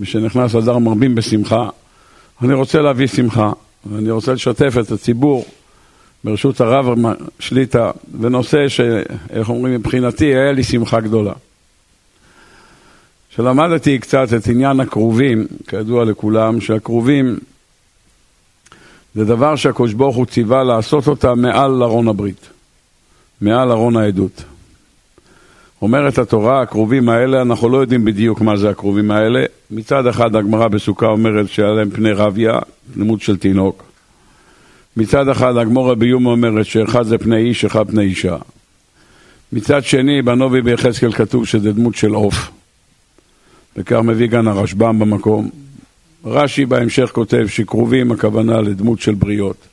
משנכנס אדר מרבים בשמחה. אני רוצה להביא שמחה, ואני רוצה לשתף את הציבור ברשות הרב שליטה, בנושא שאיך אומרים מבחינתי היה לי שמחה גדולה. כשלמדתי קצת את עניין הכרובים, כידוע לכולם, שהכרובים זה דבר שהקדוש ברוך הוא ציווה לעשות אותה מעל ארון הברית, מעל ארון העדות. אומרת התורה, הכרובים האלה, אנחנו לא יודעים בדיוק מה זה הכרובים האלה. מצד אחד הגמרא בסוכה אומרת שהיה להם פני רביה, דמות של תינוק. מצד אחד הגמורה ביום אומרת שאחד זה פני איש, אחד פני אישה. מצד שני, בנובי ביחזקאל כתוב שזה דמות של עוף. וכך מביא כאן הרשב"ם במקום. רש"י בהמשך כותב שכרובים הכוונה לדמות של בריות.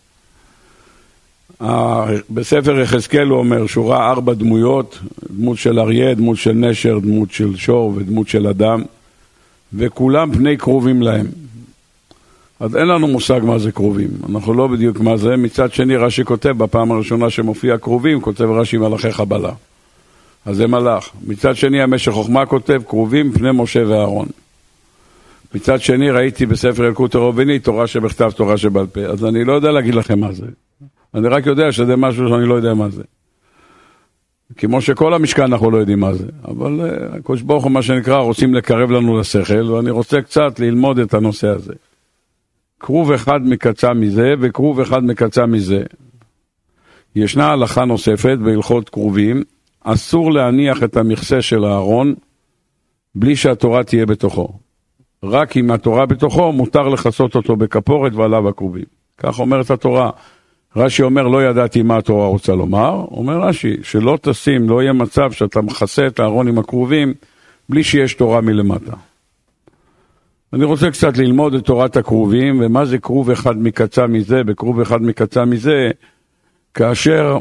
בספר יחזקאל הוא אומר שהוא ראה ארבע דמויות, דמות של אריה, דמות של נשר, דמות של שור ודמות של אדם, וכולם פני כרובים להם. אז אין לנו מושג מה זה כרובים, אנחנו לא בדיוק מה זה. מצד שני רש"י כותב, בפעם הראשונה שמופיע כרובים, כותב רש"י מלאכי חבלה. אז זה מלאך. מצד שני המשך חוכמה כותב, כרובים פני משה ואהרון. מצד שני ראיתי בספר ילקוט הרוביני תורה שבכתב, תורה שבעל פה. אז אני לא יודע להגיד לכם מה זה. אני רק יודע שזה משהו שאני לא יודע מה זה. כמו שכל המשכן אנחנו לא יודעים מה זה, אבל uh, הקדוש ברוך הוא מה שנקרא רוצים לקרב לנו לשכל ואני רוצה קצת ללמוד את הנושא הזה. כרוב אחד מקצה מזה וכרוב אחד מקצה מזה. ישנה הלכה נוספת בהלכות כרובים, אסור להניח את המכסה של הארון בלי שהתורה תהיה בתוכו. רק אם התורה בתוכו מותר לכסות אותו בכפורת ועליו הכרובים. כך אומרת התורה. רש"י אומר, לא ידעתי מה התורה רוצה לומר. אומר רש"י, שלא תשים, לא יהיה מצב שאתה מכסה את הארון עם הכרובים בלי שיש תורה מלמטה. אני רוצה קצת ללמוד את תורת הכרובים, ומה זה כרוב אחד מקצה מזה, בכרוב אחד מקצה מזה, כאשר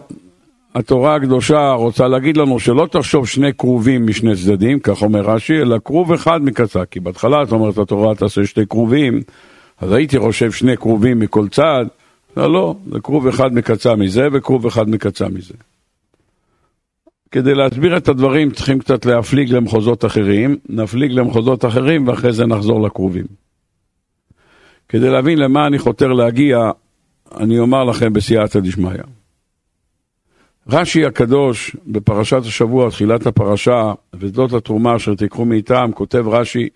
התורה הקדושה רוצה להגיד לנו שלא תחשוב שני כרובים משני צדדים, כך אומר רש"י, אלא כרוב אחד מקצה. כי בהתחלה, זאת אומרת, התורה תעשה שתי כרובים, אז הייתי חושב שני כרובים מכל צד, לא, לא, זה כרוב אחד מקצה מזה וכרוב אחד מקצה מזה. כדי להסביר את הדברים צריכים קצת להפליג למחוזות אחרים, נפליג למחוזות אחרים ואחרי זה נחזור לכרובים. כדי להבין למה אני חותר להגיע, אני אומר לכם בסייעתא דשמיא. רש"י הקדוש בפרשת השבוע, תחילת הפרשה, וזאת התרומה אשר תיקחו מאיתם, כותב רש"י,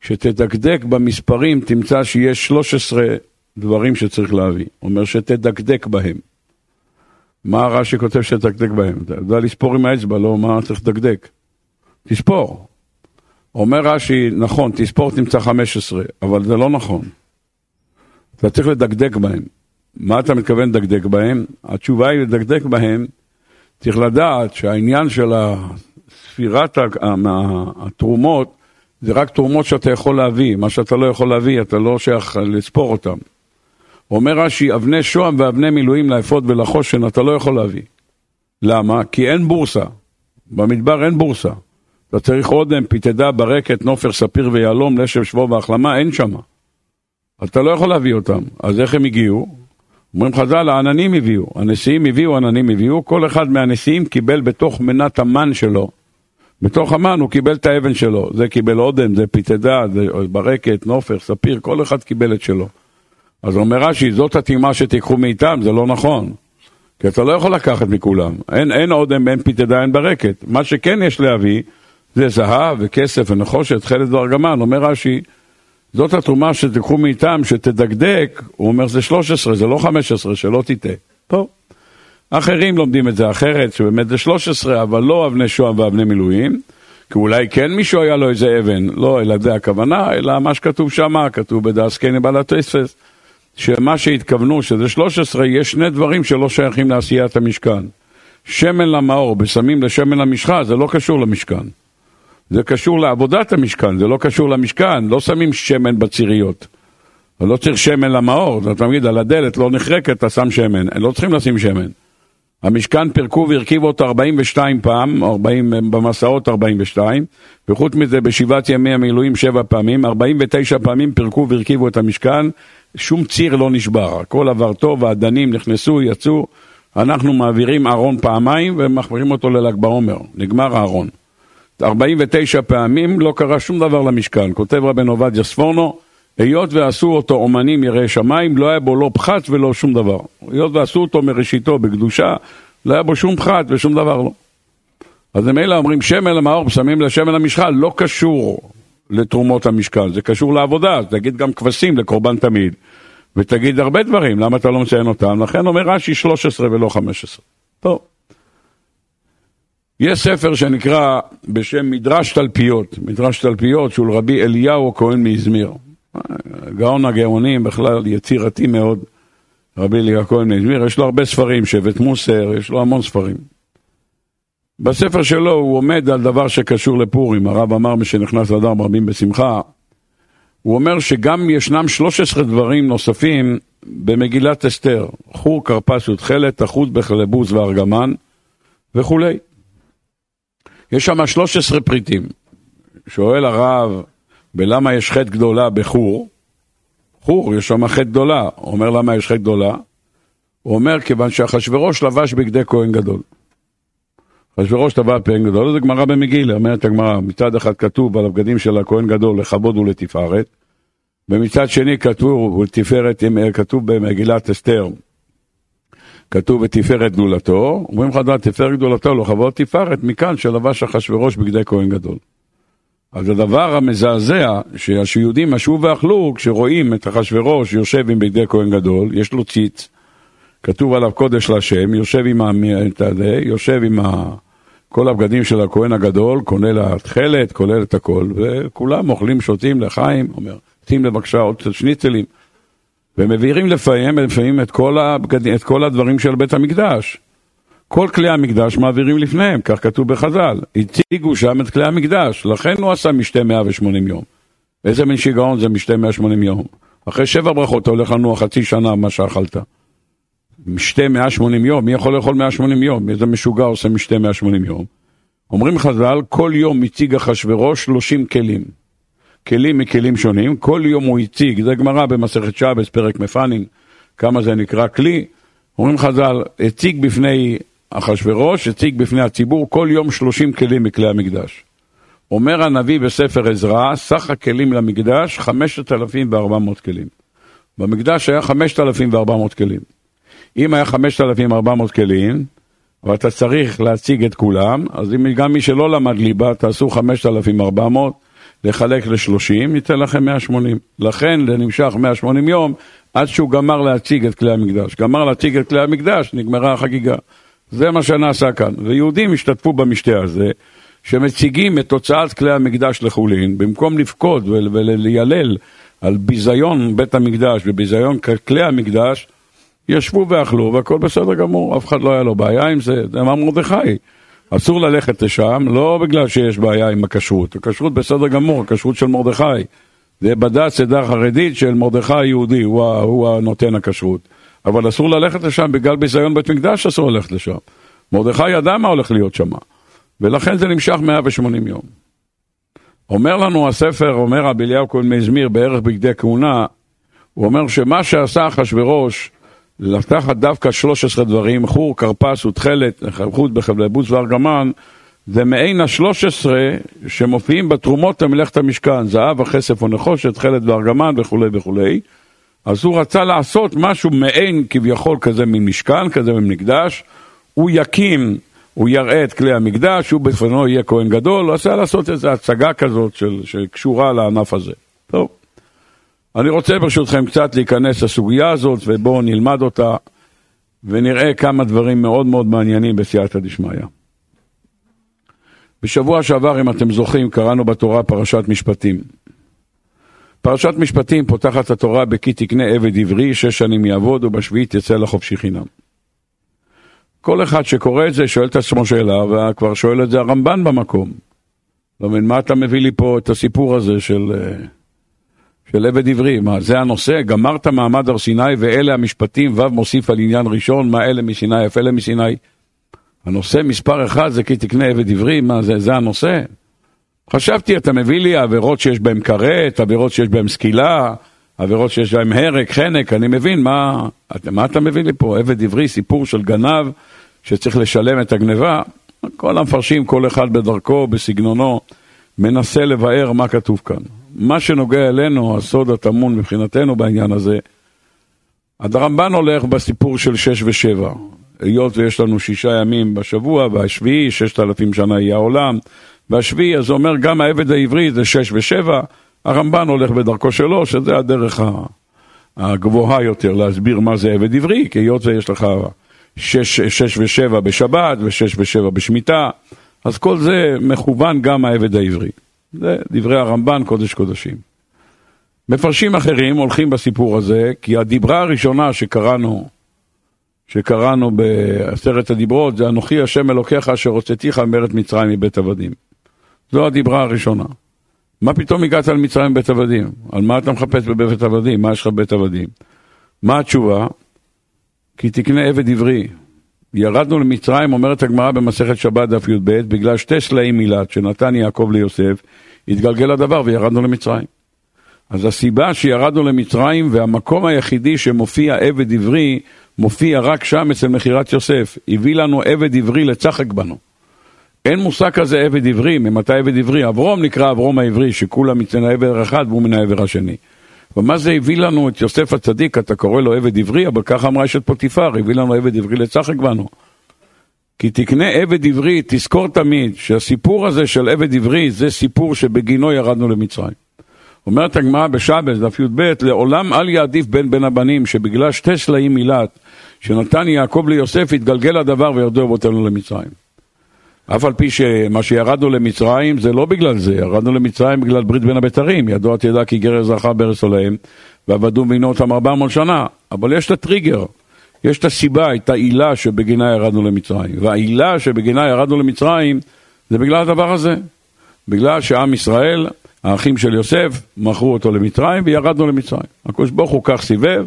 שתדקדק במספרים תמצא שיש 13 דברים שצריך להביא. אומר שתדקדק בהם. מה רש"י כותב שתדקדק בהם? אתה יודע לספור עם האצבע, לא מה צריך לדקדק. תספור. אומר רש"י, נכון, תספור תמצא 15, אבל זה לא נכון. אתה צריך לדקדק בהם. מה אתה מתכוון לדקדק בהם? התשובה היא לדקדק בהם, צריך לדעת שהעניין של ספירת התרומות זה רק תרומות שאתה יכול להביא, מה שאתה לא יכול להביא אתה לא שייך לספור אותם. אומר רש"י, אבני שוהם ואבני מילואים לאפוד ולחושן אתה לא יכול להביא. למה? כי אין בורסה. במדבר אין בורסה. אתה צריך אודם, פיתדה, ברקת, נופר, ספיר ויהלום, לשב, שבו והחלמה, אין שמה. אתה לא יכול להביא אותם. אז איך הם הגיעו? אומרים חז"ל, העננים הביאו, הנשיאים הביאו, העננים הביאו, כל אחד מהנשיאים קיבל בתוך מנת המן שלו, בתוך המן הוא קיבל את האבן שלו, זה קיבל אודם, זה פיתדה, זה ברקת, נופר, ספיר, כל אחד קיבל את שלו. אז אומר רש"י, זאת הטעימה שתיקחו מאיתם, זה לא נכון. כי אתה לא יכול לקחת מכולם. אין, אין אודם, אין פיתדה, אין ברקת. מה שכן יש להביא, זה זהב וכסף ונחושת, חלד וארגמן. אומר רש"י, זאת התרומה שתיקחו מאיתם, שתדקדק, הוא אומר זה 13, זה לא 15, שלא תטעה. טוב. אחרים לומדים את זה אחרת, שבאמת זה 13, אבל לא אבני שוהם ואבני מילואים, כי אולי כן מישהו היה לו איזה אבן, לא אלא זה הכוונה, אלא מה שכתוב שמה, כתוב בדס קני בעלת אספס, שמה שהתכוונו, שזה 13, יש שני דברים שלא שייכים לעשיית המשכן. שמן למאור, בסמים לשמן למשחה, זה לא קשור למשכן. זה קשור לעבודת המשכן, זה לא קשור למשכן, לא שמים שמן בציריות. לא צריך שמן למאור, אתה מגיד, על הדלת לא נחרקת, אתה שם שמן, לא צריכים לשים שמן. המשכן פירקו והרכיבו אותו 42 פעם, 40, במסעות 42, וחוץ מזה בשבעת ימי המילואים שבע פעמים, 49 פעמים פירקו והרכיבו את המשכן, שום ציר לא נשבר, הכל עבר טוב, האדנים נכנסו, יצאו, אנחנו מעבירים ארון פעמיים ומחברים אותו לל"ג בעומר, נגמר הארון. 49 פעמים לא קרה שום דבר למשכן. כותב רבן עובדיה ספורנו, היות ועשו אותו אומנים יראי שמיים, לא היה בו לא פחת ולא שום דבר. היות ועשו אותו מראשיתו בקדושה, לא היה בו שום פחת ושום דבר לא. אז הם אלה אומרים שמן למאור, שמים לשמן המשחה, לא קשור לתרומות המשקל, זה קשור לעבודה, תגיד גם כבשים לקורבן תמיד, ותגיד הרבה דברים, למה אתה לא מציין אותם? לכן אומר רש"י 13 ולא 15. טוב. יש ספר שנקרא בשם מדרש תלפיות, מדרש תלפיות שהוא רבי אליהו הכהן מאזמיר. גאון הגאונים, בכלל יצירתי מאוד, רבי אליהו הכהן מאזמיר, יש לו הרבה ספרים, שבט מוסר, יש לו המון ספרים. בספר שלו הוא עומד על דבר שקשור לפורים, הרב אמר משנכנס לאדם רבים בשמחה. הוא אומר שגם ישנם 13 דברים נוספים במגילת אסתר, חור, כרפס ותכלת, אחוז בחלבוס וארגמן וכולי. יש שם 13 פריטים. שואל הרב, ולמה יש חטא גדולה בחור? חור, יש שם חטא גדולה. אומר למה יש חטא גדולה? הוא אומר כיוון שאחשוורוש לבש בגדי כהן גדול. אחשוורוש טבע פן גדול, זה גמרא במגילה, אומרת הגמרא, מצד אחד כתוב על הבגדים של הכהן גדול לכבוד ולתפארת, ומצד שני כתוב ולתפארת, כתוב במגילת אסתר, כתוב ותפארת גדולתו, אומרים לך, תפארת גדולתו, לא כבוד תפארת, מכאן שלבש אחשוורוש בגדי כהן גדול. אז הדבר המזעזע, שהיהודים משו ואכלו, כשרואים את אחשוורוש יושב עם בגדי כהן גדול, יש לו ציץ, כתוב עליו קודש להשם, יושב עם, ה... יושב עם ה... כל הבגדים של הכהן הגדול, כולל התכלת, כולל את הכל, וכולם אוכלים, שותים לחיים, אומר, שותים לבקשה עוד שניצלים, ומבהירים לפעמים, לפעמים את כל, הבגד... את כל הדברים של בית המקדש. כל כלי המקדש מעבירים לפניהם, כך כתוב בחז"ל. הציגו שם את כלי המקדש, לכן הוא עשה משתה 180 יום. איזה מין שיגעון זה משתה 180 יום? אחרי שבע ברכות אתה הולך לנוע חצי שנה מה שאכלת. משתה 180 יום, מי יכול לאכול 180 יום? איזה משוגע עושה משתה 180 יום? אומרים חז"ל, כל יום הציג אחשורוש 30 כלים. כלים מכלים שונים, כל יום הוא הציג, זה גמרא במסכת שבס, פרק מפנין, כמה זה נקרא כלי. אומרים חז"ל, הציג בפני אחשורוש, הציג בפני הציבור כל יום 30 כלים מכלי המקדש. אומר הנביא בספר עזרא, סך הכלים למקדש 5,400 כלים. במקדש היה 5,400 כלים. אם היה 5,400 כלים, ואתה צריך להציג את כולם, אז אם גם מי שלא למד ליבה, תעשו 5,400, לחלק ל-30, ניתן לכם 180. לכן זה נמשך 180 יום, עד שהוא גמר להציג את כלי המקדש. גמר להציג את כלי המקדש, נגמרה החגיגה. זה מה שנעשה כאן. ויהודים השתתפו במשתה הזה, שמציגים את תוצאת כלי המקדש לחולין, במקום לפקוד וליילל על ביזיון בית המקדש וביזיון כלי המקדש, ישבו ואכלו והכל בסדר גמור, אף אחד לא היה לו בעיה עם זה, זה אמר מרדכי. אסור ללכת לשם, לא בגלל שיש בעיה עם הכשרות, הכשרות בסדר גמור, הכשרות של מרדכי. זה בדת סדה חרדית של מרדכי היהודי, הוא, הוא הנותן הכשרות. אבל אסור ללכת לשם בגלל ביזיון בית מקדש, אסור ללכת לשם. מרדכי ידע מה הולך להיות שם, ולכן זה נמשך 180 יום. אומר לנו הספר, אומר רבי אליהו כהן מזמיר בערך בגדי כהונה, הוא אומר שמה שעשה אחשורוש לקחת דווקא 13 דברים, חור, כרפס ותכלת, חוט בחבלי בוץ וארגמן, זה מעין ה-13 שמופיעים בתרומות למלאכת המשכן, זהב, הכסף ונחושת, תכלת וארגמן וכולי וכולי. אז הוא רצה לעשות משהו מעין כביכול כזה ממשכן, כזה ממקדש, הוא יקים, הוא יראה את כלי המקדש, הוא בפנו יהיה כהן גדול, הוא רצה לעשות איזו הצגה כזאת של, שקשורה לענף הזה. טוב. אני רוצה ברשותכם קצת להיכנס לסוגיה הזאת ובואו נלמד אותה ונראה כמה דברים מאוד מאוד מעניינים בסייעתא דשמיא. בשבוע שעבר, אם אתם זוכרים, קראנו בתורה פרשת משפטים. פרשת משפטים פותחת התורה בכי תקנה עבד עברי, שש שנים יעבוד ובשביעית יצא לחופשי חינם. כל אחד שקורא את זה שואל את עצמו שאלה, וכבר שואל את זה הרמב"ן במקום. לא מבין, מה אתה מביא לי פה את הסיפור הזה של... של עבד עברי, מה זה הנושא? גמרת מעמד הר סיני ואלה המשפטים, ו' מוסיף על עניין ראשון, מה אלה מסיני, אף אלה מסיני. הנושא מספר אחד זה כי תקנה עבד עברי, מה זה, זה הנושא? חשבתי, אתה מביא לי עבירות שיש בהן כרת, עבירות שיש בהן סקילה, עבירות שיש בהן הרג, חנק, אני מבין, מה, מה אתה מביא לי פה? עבד עברי, סיפור של גנב שצריך לשלם את הגניבה. כל המפרשים, כל אחד בדרכו, בסגנונו, מנסה לבאר מה כתוב כאן. מה שנוגע אלינו, הסוד הטמון מבחינתנו בעניין הזה, הרמב"ן הולך בסיפור של שש ושבע. היות ויש לנו שישה ימים בשבוע, והשביעי, ששת אלפים שנה יהיה העולם, והשביעי, אז אומר גם העבד העברי זה שש ושבע, הרמב"ן הולך בדרכו שלו, שזה הדרך הגבוהה יותר להסביר מה זה עבד עברי, כי היות ויש לך שש, שש ושבע בשבת ושש ושבע בשמיטה, אז כל זה מכוון גם העבד העברי. זה דברי הרמב"ן, קודש קודשים. מפרשים אחרים הולכים בסיפור הזה, כי הדיברה הראשונה שקראנו, שקראנו בעשרת הדיברות, זה אנוכי השם אלוקיך אשר הוצאתיך מארץ מצרים מבית עבדים. זו הדיברה הראשונה. מה פתאום הגעת למצרים מבית עבדים? על מה אתה מחפש בבית עבדים? מה יש לך בבית עבדים? מה התשובה? כי תקנה עבד עברי. ירדנו למצרים, אומרת הגמרא במסכת שבת דף י"ב, בגלל שתי סלעים מילת שנתן יעקב ליוסף, התגלגל הדבר וירדנו למצרים. אז הסיבה שירדנו למצרים והמקום היחידי שמופיע עבד עברי, מופיע רק שם אצל מכירת יוסף. הביא לנו עבד עברי לצחק בנו. אין מושג כזה עבד עברי, ממתי עבד עברי? אברום נקרא אברום העברי, שכולם מצאן העבר אחד והוא מן העבר השני. ומה זה הביא לנו את יוסף הצדיק, אתה קורא לו עבד עברי, אבל ככה אמרה אשת פוטיפר, הביא לנו עבד עברי לצחק בנו. כי תקנה עבד עברי, תזכור תמיד שהסיפור הזה של עבד עברי זה סיפור שבגינו ירדנו למצרים. אומרת הגמרא בשבס, דף י"ב, לעולם אל יעדיף בין בין הבנים, שבגלל שתי סלעים מילת, שנתן יעקב ליוסף, התגלגל הדבר וירדו אבותינו למצרים. אף על פי שמה שירדנו למצרים זה לא בגלל זה, ירדנו למצרים בגלל ברית בין הבתרים, ידוע תדע כי גר זכה בארץ עולהם, ועבדו מינו אותם 400 שנה, אבל יש את הטריגר, יש את הסיבה, את העילה שבגינה ירדנו למצרים, והעילה שבגינה ירדנו למצרים זה בגלל הדבר הזה, בגלל שעם ישראל, האחים של יוסף, מכרו אותו למצרים וירדנו למצרים. הקדוש ברוך הוא כך סיבב,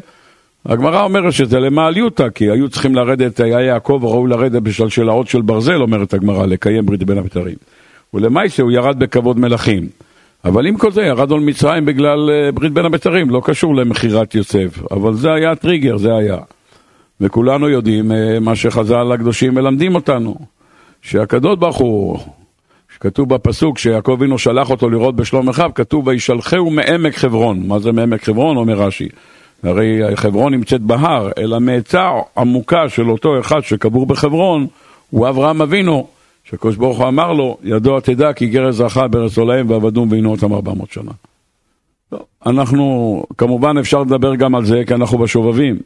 הגמרא אומרת שזה למעליותא, כי היו צריכים לרדת, היה יעקב ראוי לרדת בשלשלאות של ברזל, אומרת הגמרא, לקיים ברית בין הבתרים. ולמעשה הוא ירד בכבוד מלכים. אבל עם כל זה ירדנו למצרים בגלל uh, ברית בין הבתרים, לא קשור למכירת יוסף. אבל זה היה הטריגר, זה היה. וכולנו יודעים uh, מה שחז"ל הקדושים מלמדים אותנו, שהקדוש ברוך הוא, שכתוב בפסוק שיעקב אבינו שלח אותו לראות בשלום אחיו, כתוב וישלחהו מעמק חברון. מה זה מעמק חברון? אומר רש"י. הרי חברון נמצאת בהר, אלא מעצה עמוקה של אותו אחד שקבור בחברון, הוא אברהם אבינו, שהקדוש ברוך הוא אמר לו, ידוע תדע כי גר אזרחה בארץ עולהם ועבדום ועינו אותם ארבע מאות שנה. לא, אנחנו, כמובן אפשר לדבר גם על זה, כי אנחנו בשובבים.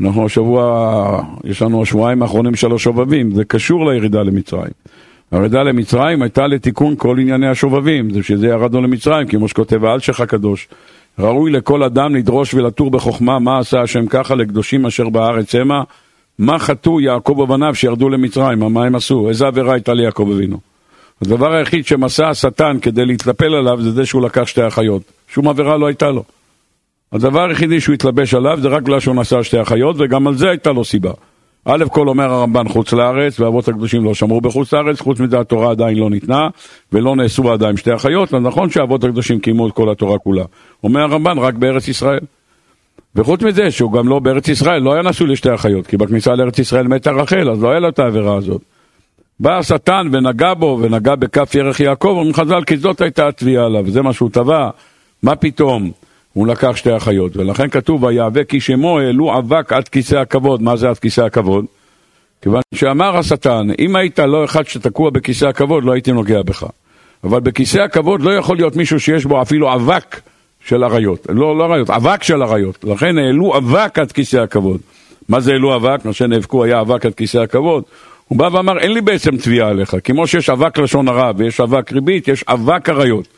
אנחנו השבוע, יש לנו השבועיים האחרונים של השובבים, זה קשור לירידה למצרים. הירידה למצרים הייתה לתיקון כל ענייני השובבים, זה שזה ירדנו למצרים, כמו שכותב האלשך הקדוש, ראוי לכל אדם לדרוש ולתור בחוכמה מה עשה השם ככה לקדושים אשר בארץ המה, מה חטאו יעקב ובניו שירדו למצרים, מה הם עשו, איזה עבירה הייתה ליעקב אבינו. הדבר היחיד שמסע השטן כדי להתלפל עליו זה זה שהוא לקח שתי אחיות, שום עבירה לא הייתה לו. הדבר היחידי שהוא התלבש עליו זה רק בגלל שהוא נסע שתי אחיות וגם על זה הייתה לו סיבה. א' כל אומר הרמב"ן חוץ לארץ, ואבות הקדושים לא שמרו בחוץ לארץ, חוץ מזה התורה עדיין לא ניתנה, ולא נאסרו עדיין שתי אחיות, אז נכון שאבות הקדושים קיימו את כל התורה כולה. אומר הרמב"ן רק בארץ ישראל. וחוץ מזה שהוא גם לא בארץ ישראל, לא היה נשוי לשתי אחיות, כי בכניסה לארץ ישראל מתה רחל, אז לא היה לו את העבירה הזאת. בא השטן ונגע בו, ונגע בכף ירך יעקב, אומרים חז"ל, כי זאת הייתה התביעה עליו, זה מה שהוא תבע, מה פתאום? הוא לקח שתי אחיות, ולכן כתוב, ויאבק איש אמו, העלו אבק עד כיסא הכבוד. מה זה עד כיסא הכבוד? כיוון שאמר השטן, אם היית לא אחד שתקוע בכיסא הכבוד, לא הייתי נוגע בך. אבל בכיסא הכבוד לא יכול להיות מישהו שיש בו אפילו אבק של אריות. לא, לא אריות, אבק של אריות. לכן העלו אבק עד כיסא הכבוד. מה זה העלו אבק? מה שנאבקו היה אבק עד כיסא הכבוד. הוא בא ואמר, אין לי בעצם תביעה עליך. כמו שיש אבק לשון הרע ויש אבק ריבית, יש אבק אריות.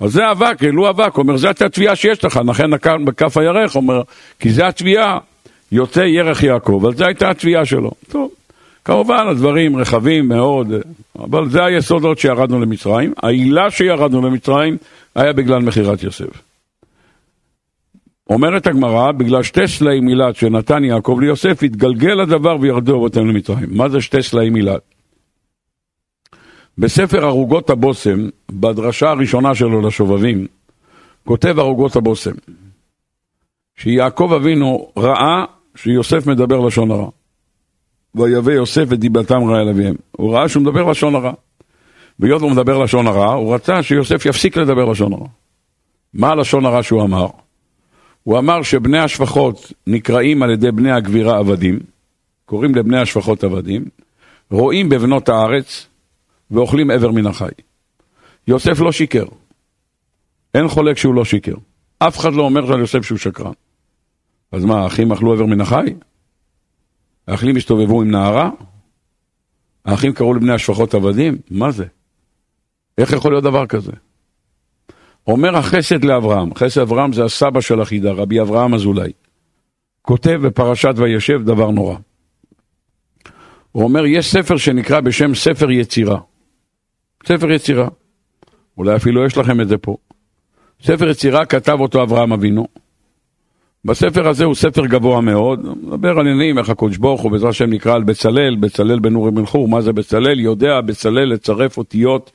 אז זה אבק, העלו אבק, אומר, זאת התביעה שיש לך, לכן בכף הירך, אומר, כי זה התביעה, יוצא ירך יעקב, אז זו הייתה התביעה שלו. טוב, כמובן הדברים רחבים מאוד, אבל זה היסודות שירדנו למצרים. העילה שירדנו למצרים היה בגלל מכירת יוסף. אומרת הגמרא, בגלל שתי סלעי מילת שנתן יעקב ליוסף, התגלגל הדבר וירדו אבותינו למצרים. מה זה שתי סלעי מילת? בספר ערוגות הבושם, בדרשה הראשונה שלו לשובבים, כותב ערוגות הבושם, שיעקב אבינו ראה שיוסף מדבר לשון הרע. ויבא יוסף את דיבתם רעה אל אביהם. הוא ראה שהוא מדבר לשון הרע. והיות והוא מדבר לשון הרע, הוא רצה שיוסף יפסיק לדבר לשון הרע. מה הלשון הרע שהוא אמר? הוא אמר שבני השפחות נקראים על ידי בני הגבירה עבדים, קוראים לבני השפחות עבדים, רואים בבנות הארץ ואוכלים עבר מן החי. יוסף לא שיקר. אין חולק שהוא לא שיקר. אף אחד לא אומר על יוסף שהוא שקרן. אז מה, האחים אכלו עבר מן החי? האחים הסתובבו עם נערה? האחים קראו לבני השפחות עבדים? מה זה? איך יכול להיות דבר כזה? אומר החסד לאברהם, חסד אברהם זה הסבא של החידה, רבי אברהם אזולאי. כותב בפרשת וישב דבר נורא. הוא אומר, יש ספר שנקרא בשם ספר יצירה. ספר יצירה. אולי אפילו יש לכם את זה פה. ספר יצירה כתב אותו אברהם אבינו. בספר הזה הוא ספר גבוה מאוד, מדבר על עניינים איך הקדוש ברוך הוא בעזרת השם נקרא על בצלאל, בצלאל בן אורי בן חור, מה זה בצלאל? יודע בצלאל לצרף אותיות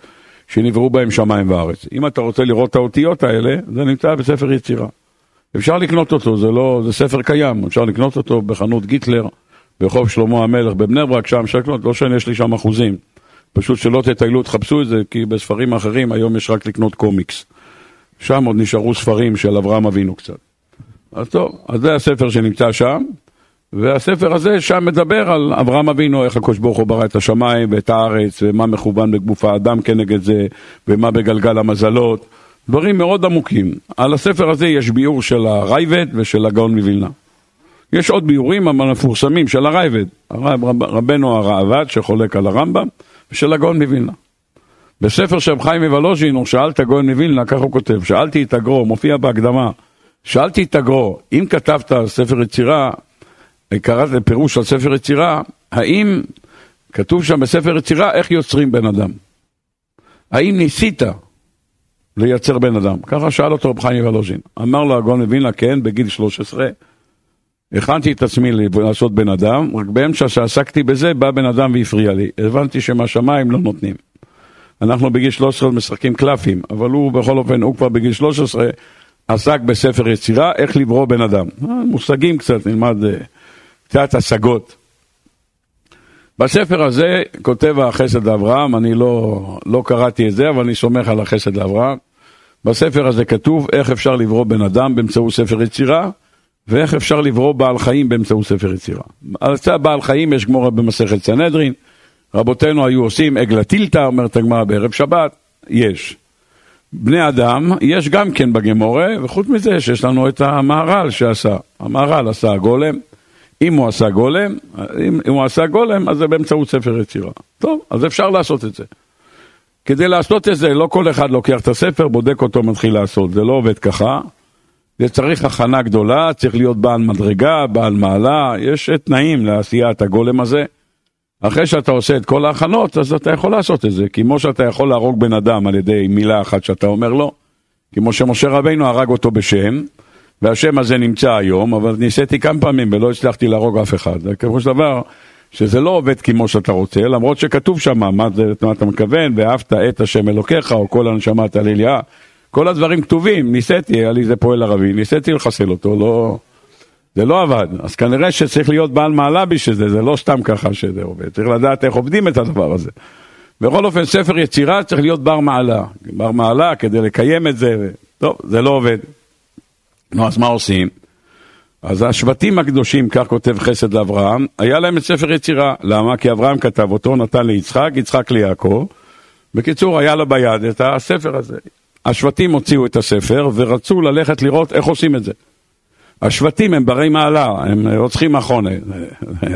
שנבראו בהם שמיים וארץ. אם אתה רוצה לראות את האותיות האלה, זה נמצא בספר יצירה. אפשר לקנות אותו, זה לא, זה ספר קיים, אפשר לקנות אותו בחנות גיטלר, ברחוב שלמה המלך בבני ברק, שם אפשר לקנות, לא שיש לי שם אחוזים. פשוט שלא תטיילו, תחפשו את זה, כי בספרים אחרים היום יש רק לקנות קומיקס. שם עוד נשארו ספרים של אברהם אבינו קצת. אז טוב, אז זה הספר שנמצא שם, והספר הזה שם מדבר על אברהם אבינו, איך הקדוש ברוך הוא ברא את השמיים ואת הארץ, ומה מכוון בגוף האדם כנגד זה, ומה בגלגל המזלות, דברים מאוד עמוקים. על הספר הזה יש ביאור של הרייבד ושל הגאון מווילנה. יש עוד ביאורים המפורסמים של הרייבד, הרב, רבנו הראב"ד שחולק על הרמב"ם, ושל הגאון מווילנה. בספר של חיים מוולוז'ין הוא שאל את הגאון מווילנה, כך הוא כותב, שאלתי את הגרו, מופיע בהקדמה, שאלתי את הגרו, אם כתבת ספר יצירה, קראת פירוש על ספר יצירה, האם כתוב שם בספר יצירה איך יוצרים בן אדם? האם ניסית לייצר בן אדם? ככה שאל אותו רב חיים וולוז'ין. אמר לו הגאון מווילנה, כן, בגיל 13, הכנתי את עצמי לעשות בן אדם, רק באמצע שעסקתי בזה, בא בן אדם והפריע לי. הבנתי שמהשמיים לא נותנים. אנחנו בגיל 13 משחקים קלפים, אבל הוא בכל אופן, הוא כבר בגיל 13 עסק בספר יצירה, איך לברוא בן אדם. אה, מושגים קצת, נלמד אה, קצת השגות. בספר הזה כותב החסד לאברהם, אני לא, לא קראתי את זה, אבל אני סומך על החסד לאברהם. בספר הזה כתוב איך אפשר לברוא בן אדם באמצעות ספר יצירה, ואיך אפשר לברוא בעל חיים באמצעות ספר יצירה. על זה בעל חיים יש גמורה במסכת סנהדרין, רבותינו היו עושים עגלה טילתא, אומרת הגמרא בערב שבת, יש. בני אדם, יש גם כן בגמורה, וחוץ מזה שיש לנו את המהר"ל שעשה. המהר"ל עשה גולם, אם הוא עשה גולם, אם, אם הוא עשה גולם, אז זה באמצעות ספר יצירה. טוב, אז אפשר לעשות את זה. כדי לעשות את זה, לא כל אחד לוקח את הספר, בודק אותו, מתחיל לעשות. זה לא עובד ככה. זה צריך הכנה גדולה, צריך להיות בעל מדרגה, בעל מעלה, יש תנאים לעשיית הגולם הזה. אחרי שאתה עושה את כל ההכנות, אז אתה יכול לעשות את זה. כמו שאתה יכול להרוג בן אדם על ידי מילה אחת שאתה אומר לו, כמו שמשה רבינו הרג אותו בשם, והשם הזה נמצא היום, אבל ניסיתי כמה פעמים ולא הצלחתי להרוג אף אחד. כמו של דבר, שזה לא עובד כמו שאתה רוצה, למרות שכתוב שם מה, מה אתה מכוון, ואהבת את השם אלוקיך, או כל הנשמה תליליה. כל הדברים כתובים, ניסיתי, היה לי איזה פועל ערבי, ניסיתי לחסל אותו, לא... זה לא עבד. אז כנראה שצריך להיות בעל מעלה בשביל זה, זה לא סתם ככה שזה עובד. צריך לדעת איך עובדים את הדבר הזה. בכל אופן, ספר יצירה צריך להיות בר מעלה. בר מעלה כדי לקיים את זה, ו... טוב, זה לא עובד. נו, אז מה עושים? אז השבטים הקדושים, כך כותב חסד לאברהם, היה להם את ספר יצירה. למה? כי אברהם כתב אותו, נתן ליצחק, יצחק ליעקב. בקיצור, היה לו ביד את הספר הזה. השבטים הוציאו את הספר ורצו ללכת לראות איך עושים את זה. השבטים הם ברי מעלה, הם רוצחים מחונה.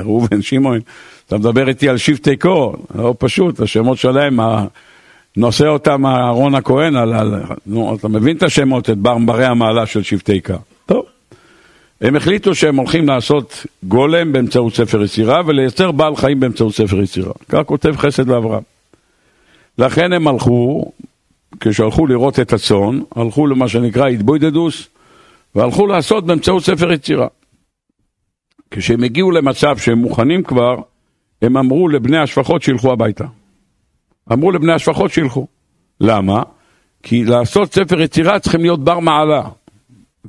ראובן, שמעון, אתה מדבר איתי על שבטי קור, לא פשוט, השמות שלהם, נושא אותם אהרון הכהן, על, על, נו, אתה מבין את השמות, את בר, ברי המעלה של שבטי קר. טוב. הם החליטו שהם הולכים לעשות גולם באמצעות ספר יצירה ולייצר בעל חיים באמצעות ספר יצירה. כך כותב חסד לאברהם. לכן הם הלכו, כשהלכו לראות את הצאן, הלכו למה שנקרא התבוידדוס, והלכו לעשות באמצעות ספר יצירה. כשהם הגיעו למצב שהם מוכנים כבר, הם אמרו לבני השפחות שילכו הביתה. אמרו לבני השפחות שילכו. למה? כי לעשות ספר יצירה צריכים להיות בר מעלה.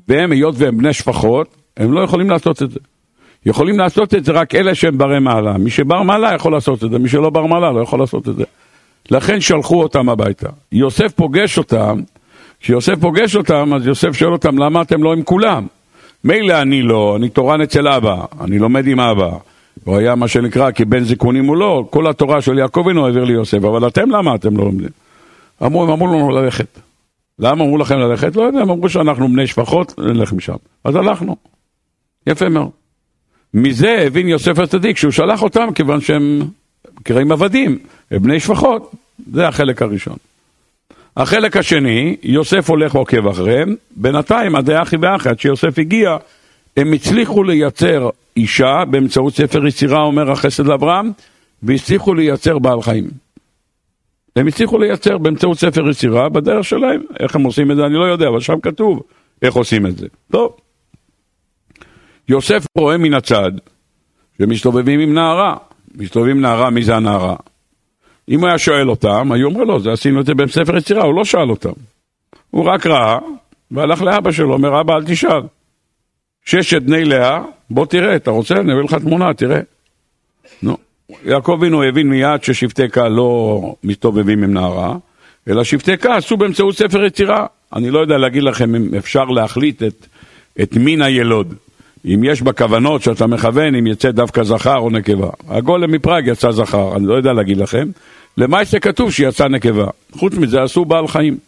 והם, היות והם בני שפחות, הם לא יכולים לעשות את זה. יכולים לעשות את זה רק אלה שהם ברי מעלה. מי שבר מעלה יכול לעשות את זה, מי שלא בר מעלה לא יכול לעשות את זה. לכן שלחו אותם הביתה. יוסף פוגש אותם, כשיוסף פוגש אותם, אז יוסף שואל אותם, למה אתם לא עם כולם? מילא אני לא, אני תורן אצל אבא, אני לומד עם אבא. הוא היה מה שנקרא, כי בן זיכונים הוא לא, כל התורה של יעקב אינו העביר לי יוסף, אבל אתם למה אתם לא לומדים? אמרו, הם אמרו לנו ללכת. למה אמרו לכם ללכת? לא יודע, הם אמרו שאנחנו בני שפחות, נלך משם. אז הלכנו. יפה מאוד. מזה הבין יוסף הצדיק שהוא שלח אותם כיוון שהם נקראים עבדים, הם בני שפחות. זה החלק הראשון. החלק השני, יוסף הולך ועוקב אחריהם, בינתיים עדי אחי ואחי, עד שיוסף הגיע, הם הצליחו לייצר אישה באמצעות ספר יצירה, אומר החסד לאברהם, והצליחו לייצר בעל חיים. הם הצליחו לייצר באמצעות ספר יצירה בדרך שלהם. איך הם עושים את זה אני לא יודע, אבל שם כתוב איך עושים את זה. טוב. יוסף רואה מן הצד שמסתובבים עם נערה. מסתובבים נערה, מי זה הנערה? אם הוא היה שואל אותם, היו אומרים לו, זה עשינו את זה בספר יצירה, הוא לא שאל אותם. הוא רק ראה, והלך לאבא שלו, אומר, אבא, אל תשאל. ששת בני לאה, בוא תראה, אתה רוצה? אני אביא לך תמונה, תראה. נו. יעקב אבינו הבין מיד ששבטי כה לא מסתובבים עם נערה, אלא שבטי כה עשו באמצעות ספר יצירה. אני לא יודע להגיד לכם אם אפשר להחליט את, את מין הילוד. אם יש בכוונות שאתה מכוון, אם יצא דווקא זכר או נקבה. הגולם מפראג יצא זכר, אני לא יודע להגיד לכם. למעשה כתוב שיצא נקבה. חוץ מזה עשו בעל חיים.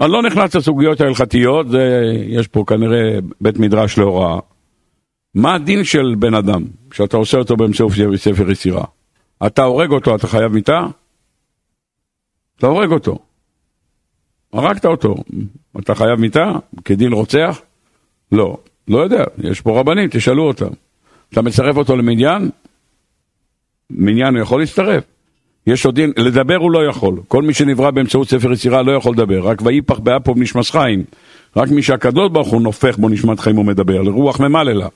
אני לא נכנס לסוגיות ההלכתיות, זה, יש פה כנראה בית מדרש להוראה. מה הדין של בן אדם, שאתה עושה אותו באמצעות ספר יצירה? אתה הורג אותו, אתה חייב מיתה? אתה הורג אותו. הרגת אותו, אתה חייב מיתה? כדין רוצח? לא. לא יודע, יש פה רבנים, תשאלו אותם. אתה מצרף אותו למניין? מניין הוא יכול להצטרף. יש עוד דין, לדבר הוא לא יכול. כל מי שנברא באמצעות ספר יצירה לא יכול לדבר. רק ויפח באפו ונשמס חיים. רק מי שהקדוש ברוך הוא נופך בו נשמת חיים ומדבר. לרוח ממללה.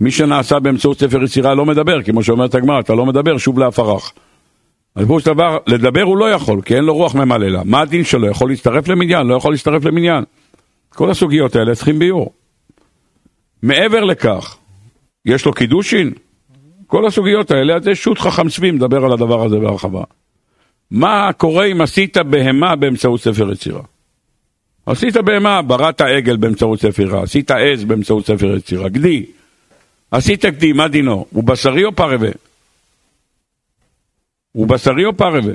מי שנעשה באמצעות ספר יצירה לא מדבר, כמו שאומרת הגמרא, אתה לא מדבר, שוב להפרח. אז פירוש דבר, לדבר הוא לא יכול, כי אין לו רוח ממללה. מה הדין שלו? יכול להצטרף למניין? לא יכול להצטרף למניין. כל הסוגיות האלה צריכים ביור. מעבר לכך, יש לו קידושין? כל הסוגיות האלה, אז יש שו"ת חכם צבי מדבר על הדבר הזה בהרחבה. מה קורה אם עשית בהמה באמצעות ספר יצירה? עשית בהמה, בראת עגל באמצעות ספר יצירה, עשית עז באמצעות ספר יצירה, גדי. עשית גדי, מה דינו? הוא בשרי או פרווה? הוא בשרי או פרווה?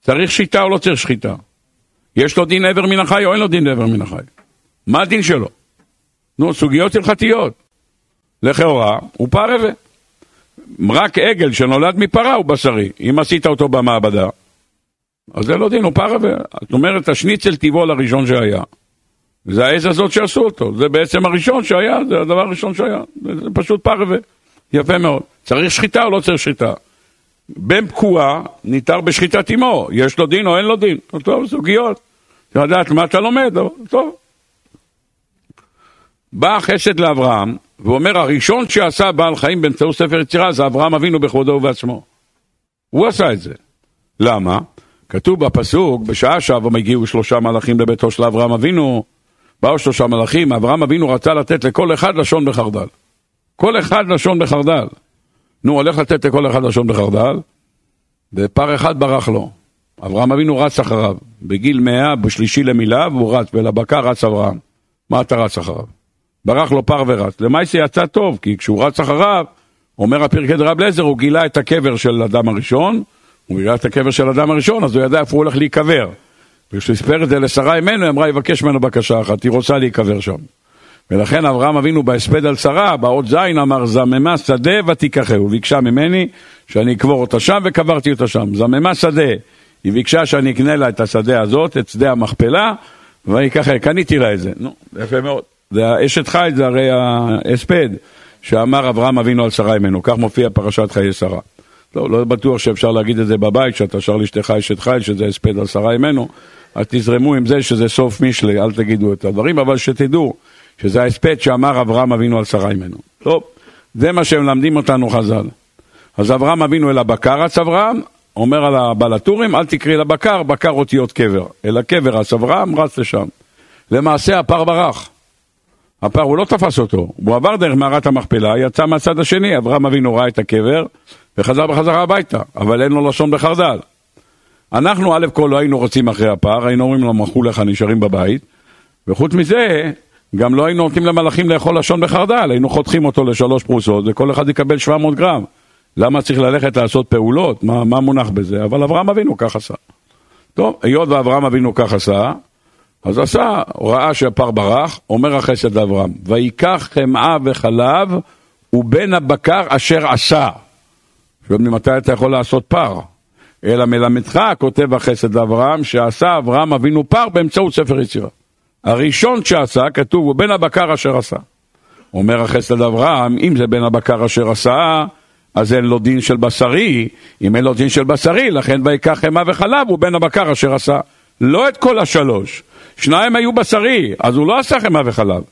צריך שיטה או לא צריך שחיטה? יש לו דין עבר מן החי או אין לו דין עבר מן החי? מה הדין שלו? נו, סוגיות הלכתיות. לכאורה, הוא פרווה. רק עגל שנולד מפרה הוא בשרי. אם עשית אותו במעבדה, אז זה לא דין, הוא פרווה. זאת אומרת, השניצל טבעול הראשון שהיה. זה העז הזאת שעשו אותו. זה בעצם הראשון שהיה, זה הדבר הראשון שהיה. זה פשוט פרווה. יפה מאוד. צריך שחיטה או לא צריך שחיטה? בן פקועה ניתר בשחיטת אמו. יש לו דין או אין לו דין? טוב, סוגיות. לדעת מה אתה לומד, טוב. בא החסד לאברהם, ואומר הראשון שעשה בעל חיים באמצעות ספר יצירה זה אברהם אבינו בכבודו ובעצמו. הוא עשה את זה. למה? כתוב בפסוק, בשעה שעבם הגיעו שלושה מלאכים לביתו של אברהם אבינו, באו שלושה מלאכים, אברהם אבינו רצה לתת לכל אחד לשון בחרדל. כל אחד לשון בחרדל. נו, הולך לתת לכל אחד לשון בחרדל, ופר אחד ברח לו. אברהם אבינו רץ אחריו. בגיל מאה, בשלישי למילה, והוא רץ, ולבקר רץ אברהם. מה אתה רץ אחריו? ברח לו פר ורץ. למעשה יצא טוב, כי כשהוא רץ אחריו, אומר הפרקי דרב לזר, הוא גילה את הקבר של אדם הראשון, הוא גילה את הקבר של אדם הראשון, אז הוא ידע איפה הוא הולך להיקבר. וכשהוא הספר את זה לשרה אמנו, היא אמרה, יבקש ממנו בקשה אחת, היא רוצה להיקבר שם. ולכן אברהם אבינו בהספד על שרה, באות זין, אמר, זממה שדה ותיקחהו. ביקשה ממני שאני אקבור אותה שם, וקברתי אותה שם. זממה שדה. היא ביקשה שאני אקנה לה את השדה הזאת, את שדה המכפלה, ואני ככה, קניתי לה את זה. נו, יפה מאוד. זה אשת חיל, זה הרי ההספד שאמר אברהם אבינו על שרה ממנו, כך מופיע פרשת חיי שרה. לא, לא בטוח שאפשר להגיד את זה בבית, שאתה שר לאשתך אשת חיל, שזה הספד על שרה ממנו, אז תזרמו עם זה שזה סוף משלי, אל תגידו את הדברים, אבל שתדעו שזה ההספד שאמר אברהם אבינו על שרה ממנו. טוב, זה מה שמלמדים אותנו חז"ל. אז אברהם אבינו אל הבקר רץ אברהם, אומר על הבעל הטורים, אל תקראי לבקר, בקר אותיות קבר, אלא קבר רץ אברהם, רץ לשם. למעשה הפר ברח. הפר, הוא לא תפס אותו, הוא עבר דרך מערת המכפלה, יצא מהצד השני, אברהם אבינו ראה את הקבר וחזר בחזרה הביתה, אבל אין לו לשון בחרדל. אנחנו א' כל לא היינו רוצים אחרי הפר, היינו אומרים לו, מחו לך, נשארים בבית, וחוץ מזה, גם לא היינו נותנים למלאכים לאכול לשון בחרדל, היינו חותכים אותו לשלוש פרוסות וכל אחד יקבל 700 גרם. למה צריך ללכת לעשות פעולות? מה, מה מונח בזה? אבל אברהם אבינו כך עשה. טוב, היות ואברהם אבינו כך עשה, אז עשה, ראה שהפר ברח, אומר החסד לאברהם, ויקח חמאה וחלב ובן הבקר אשר עשה. שואל ממתי אתה יכול לעשות פר? אלא מלמדך, כותב החסד לאברהם, שעשה אברהם אבינו פר באמצעות ספר יצירה. הראשון שעשה, כתוב, הוא בן הבקר אשר עשה. אומר החסד לאברהם, אם זה בן הבקר אשר עשה, אז אין לו דין של בשרי, אם אין לו דין של בשרי, לכן ויקח חמאה וחלב, הוא בן הבקר אשר עשה. לא את כל השלוש. שניים היו בשרי, אז הוא לא עשה חמאה וחלב.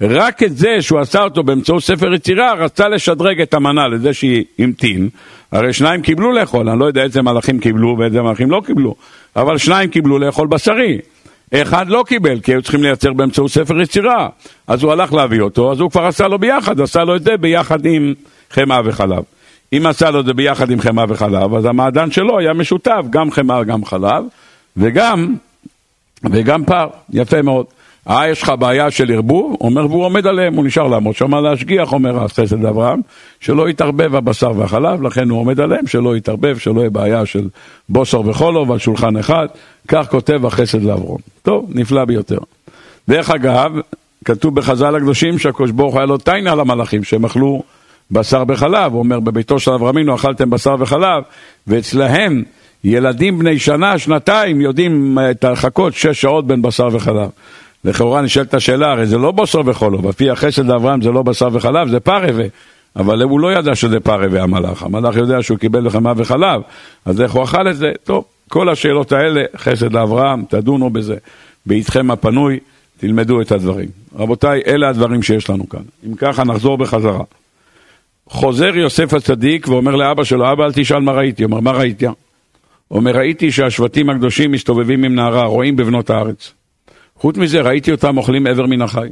רק את זה שהוא עשה אותו באמצעות ספר יצירה, רצה לשדרג את המנה לזה שהמתין. הרי שניים קיבלו לאכול, אני לא יודע איזה מלאכים קיבלו ואיזה מלאכים לא קיבלו, אבל שניים קיבלו לאכול בשרי. אחד לא קיבל, כי היו צריכים לייצר באמצעות ספר יצירה. אז הוא הלך להביא אותו, אז הוא כבר עשה לו ביחד, עשה לו את זה ביחד עם חמאה וחלב. אם עשה לו את זה ביחד עם חמאה וחלב, אז המעדן שלו היה משותף, גם חמאה, גם חלב, וגם, וגם פר, יפה מאוד. אה, יש לך בעיה של ערבוב? אומר, והוא עומד עליהם, הוא נשאר לעמוד שם להשגיח, אומר החסד אברהם, שלא יתערבב הבשר והחלב, לכן הוא עומד עליהם, שלא יתערבב, שלא יהיה בעיה של בוסר וחולוב על שולחן אחד, כך כותב החסד לאברום. טוב, נפלא ביותר. דרך אגב, כתוב בחז"ל הקדושים שהקדוש ברוך היה לו תיינה למלאכים, שהם אכלו בשר בחלב, הוא אומר, בביתו של אברהמינו אכלתם בשר וחלב, ואצלהם ילדים בני שנה, שנתיים, יודעים את הרחקות שש שעות בין בשר וחלב. לכאורה נשאלת השאלה, הרי זה לא בשר וחולוב, לפי החסד לאברהם זה לא בשר וחלב, זה פרווה. אבל הוא לא ידע שזה פרווה המלאך, המלאך יודע שהוא קיבל לחמה וחלב, אז איך הוא אכל את זה? טוב, כל השאלות האלה, חסד לאברהם, תדונו בזה, באיתכם הפנוי, תלמדו את הדברים. רבותיי, אלה הדברים שיש לנו כאן. אם ככה נחזור בחזרה. חוזר יוסף הצדיק ואומר לאבא שלו, אבא אל תשאל מה ראיתי, אומר מה ראיתי? אומר ראיתי שהשבטים הקדושים מסתובבים עם נערה, רואים בבנות הארץ. חוץ מזה, ראיתי אותם אוכלים עבר מן החי.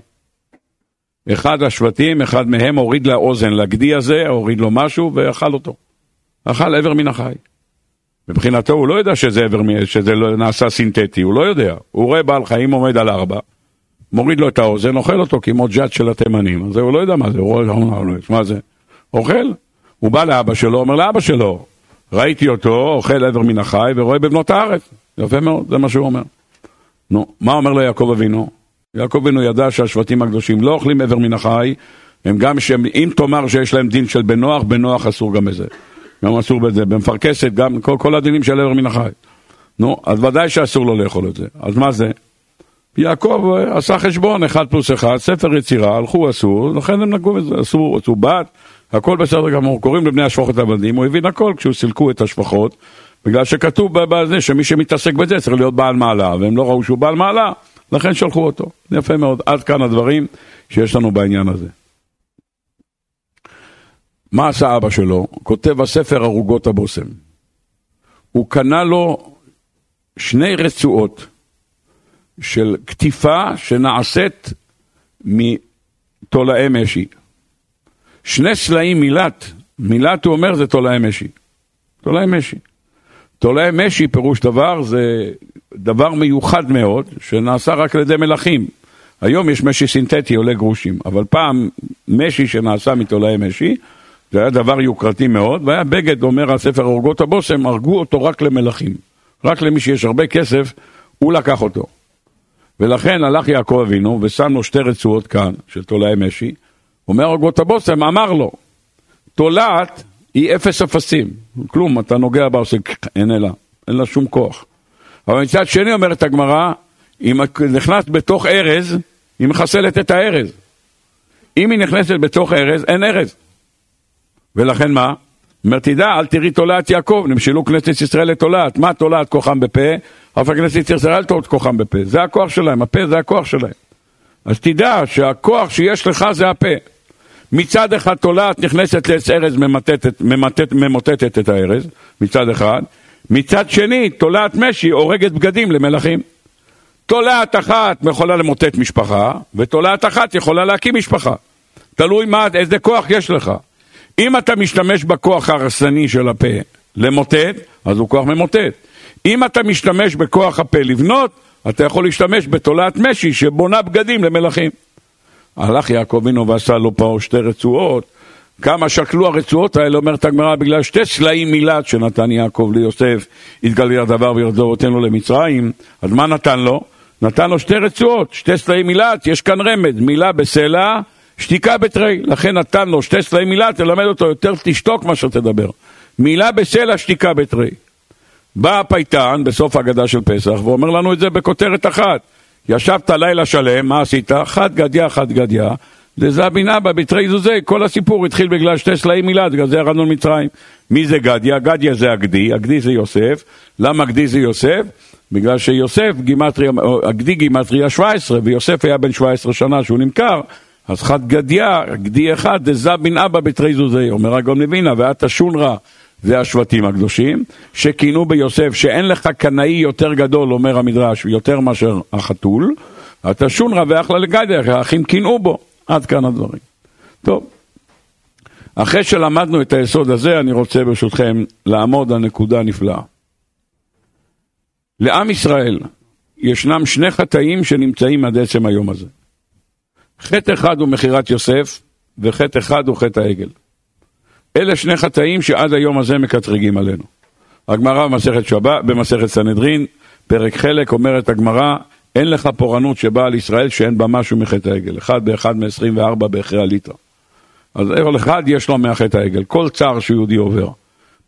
אחד השבטים, אחד מהם הוריד לאוזן, לגדי הזה, הוריד לו משהו ואכל אותו. אכל עבר מן החי. מבחינתו הוא לא יודע שזה עבר, שזה לא נעשה סינתטי, הוא לא יודע. הוא רואה בעל חיים עומד על ארבע, מוריד לו את האוזן, אוכל אותו כמו ג'אט של התימנים. אז הוא לא יודע מה זה, הוא רואה, מה זה? אוכל. הוא בא לאבא שלו, אומר לאבא שלו, ראיתי אותו, אוכל עבר מן החי ורואה בבנות הארץ. יפה מאוד, זה מה שהוא אומר. נו, מה אומר לו יעקב אבינו? יעקב אבינו ידע שהשבטים הקדושים לא אוכלים עבר מן החי, הם גם, שהם, אם תאמר שיש להם דין של בן נוח, בן נוח אסור גם בזה. גם אסור בזה, במפרכסת, גם כל, כל הדינים של עבר מן החי. נו, אז ודאי שאסור לו לאכול את זה. אז מה זה? יעקב אה, עשה חשבון, אחד פלוס אחד, ספר יצירה, הלכו, עשו, לכן הם נגעו בזה, עשו, עשו בת, הכל בסדר גמור. קוראים לבני השפחות עבדים, הוא הבין הכל כשהוא סילקו את השפחות, בגלל שכתוב בזה שמי שמתעסק בזה צריך להיות בעל מעלה, והם לא ראו שהוא בעל מעלה, לכן שלחו אותו. יפה מאוד. עד כאן הדברים שיש לנו בעניין הזה. מה עשה אבא שלו? כותב בספר ערוגות הבושם. הוא קנה לו שני רצועות של קטיפה שנעשית מתולעי משי. שני סלעים מילת, מילת הוא אומר זה תולעי משי. תולעי משי. תולעי משי, פירוש דבר, זה דבר מיוחד מאוד, שנעשה רק על ידי מלכים. היום יש משי סינתטי, עולה גרושים, אבל פעם משי שנעשה מתולעי משי, זה היה דבר יוקרתי מאוד, והיה בגד, אומר הספר הורגות הבושם, הרגו אותו רק למלכים. רק למי שיש הרבה כסף, הוא לקח אותו. ולכן הלך יעקב אבינו ושם לו שתי רצועות כאן, של תולעי משי, אומר הורגות הבושם, אמר לו, תולעת היא אפס אפסים, כלום, אתה נוגע בה, עושה אין לה, אין לה שום כוח. אבל מצד שני אומרת הגמרא, אם נכנסת בתוך ארז, היא מחסלת את הארז. אם היא נכנסת בתוך ארז, אין ארז. ולכן מה? אומר, תדע, אל תראי תולעת יעקב, נמשלו כנסת ישראל לתולעת. מה תולעת כוחם בפה? אף הכנסת ישראל תולעת כוחם בפה. זה הכוח שלהם, הפה זה הכוח שלהם. אז תדע שהכוח שיש לך זה הפה. מצד אחד תולעת נכנסת לעץ ארז ממטטת, ממטט, ממוטטת את הארז, מצד אחד, מצד שני תולעת משי הורגת בגדים למלכים. תולעת אחת יכולה למוטט משפחה, ותולעת אחת יכולה להקים משפחה. תלוי מה, איזה כוח יש לך. אם אתה משתמש בכוח ההרסני של הפה למוטט, אז הוא כוח ממוטט. אם אתה משתמש בכוח הפה לבנות, אתה יכול להשתמש בתולעת משי שבונה בגדים למלכים. הלך יעקב אבינו ועשה לו פה שתי רצועות, כמה שקלו הרצועות האלה, אומרת הגמרא, בגלל שתי סלעים מילת שנתן יעקב ליוסף, יתגלה הדבר וירדו אותנו למצרים, אז מה נתן לו? נתן לו שתי רצועות, שתי סלעים מילת, יש כאן רמז, מילה בסלע, שתיקה בתרי, לכן נתן לו שתי סלעים מילת, תלמד אותו יותר תשתוק מאשר תדבר. מילה בסלע, שתיקה בתרי. בא הפייטן בסוף ההגדה של פסח ואומר לנו את זה בכותרת אחת. ישבת לילה שלם, מה עשית? חד גדיה, חד גדיה. דזבין אבא בתרי זוזי, כל הסיפור התחיל בגלל שתי סלעים מילד, בגלל זה ירדנו למצרים. מי זה גדיה? גדיה זה הגדי, הגדי זה יוסף. למה הגדי זה יוסף? בגלל שיוסף, גימטריה, הגדי גימטריה 17, ויוסף היה בן 17 שנה שהוא נמכר, אז חד גדיה, גדי אחד, דזבין אבא בתרי זוזי, אומר הגון מבינה, ואת השונרה. זה השבטים הקדושים, שכינו ביוסף שאין לך קנאי יותר גדול, אומר המדרש, יותר מאשר החתול, אתה שונרא ואחלה לגדיה, האחים קינאו בו. עד כאן הדברים. טוב, אחרי שלמדנו את היסוד הזה, אני רוצה ברשותכם לעמוד על נקודה נפלאה. לעם ישראל ישנם שני חטאים שנמצאים עד עצם היום הזה. חטא אחד הוא מכירת יוסף, וחטא אחד הוא חטא העגל. אלה שני חטאים שעד היום הזה מקטרגים עלינו. הגמרא במסכת שבת, במסכת סנהדרין, פרק חלק, אומרת הגמרא, אין לך פורענות שבאה על ישראל שאין בה משהו מחטא העגל. אחד באחד מ-24 באחרי הליטרה. אז כל אחד יש לו מהחטא העגל. כל צער שיהודי עובר.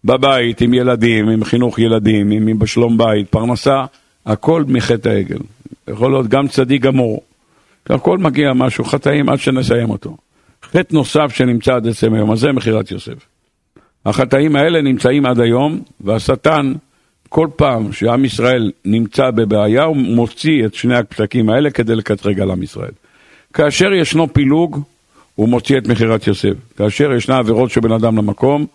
בבית, עם ילדים, עם חינוך ילדים, עם בשלום בית, פרנסה, הכל מחטא העגל. יכול להיות גם צדיק גמור. הכל מגיע משהו, חטאים עד שנסיים אותו. חטא נוסף שנמצא עד עצם היום הזה, מכירת יוסף. החטאים האלה נמצאים עד היום, והשטן, כל פעם שעם ישראל נמצא בבעיה, הוא מוציא את שני הפתקים האלה כדי לקטרג על עם ישראל. כאשר ישנו פילוג, הוא מוציא את מכירת יוסף. כאשר ישנה עבירות של בן אדם למקום,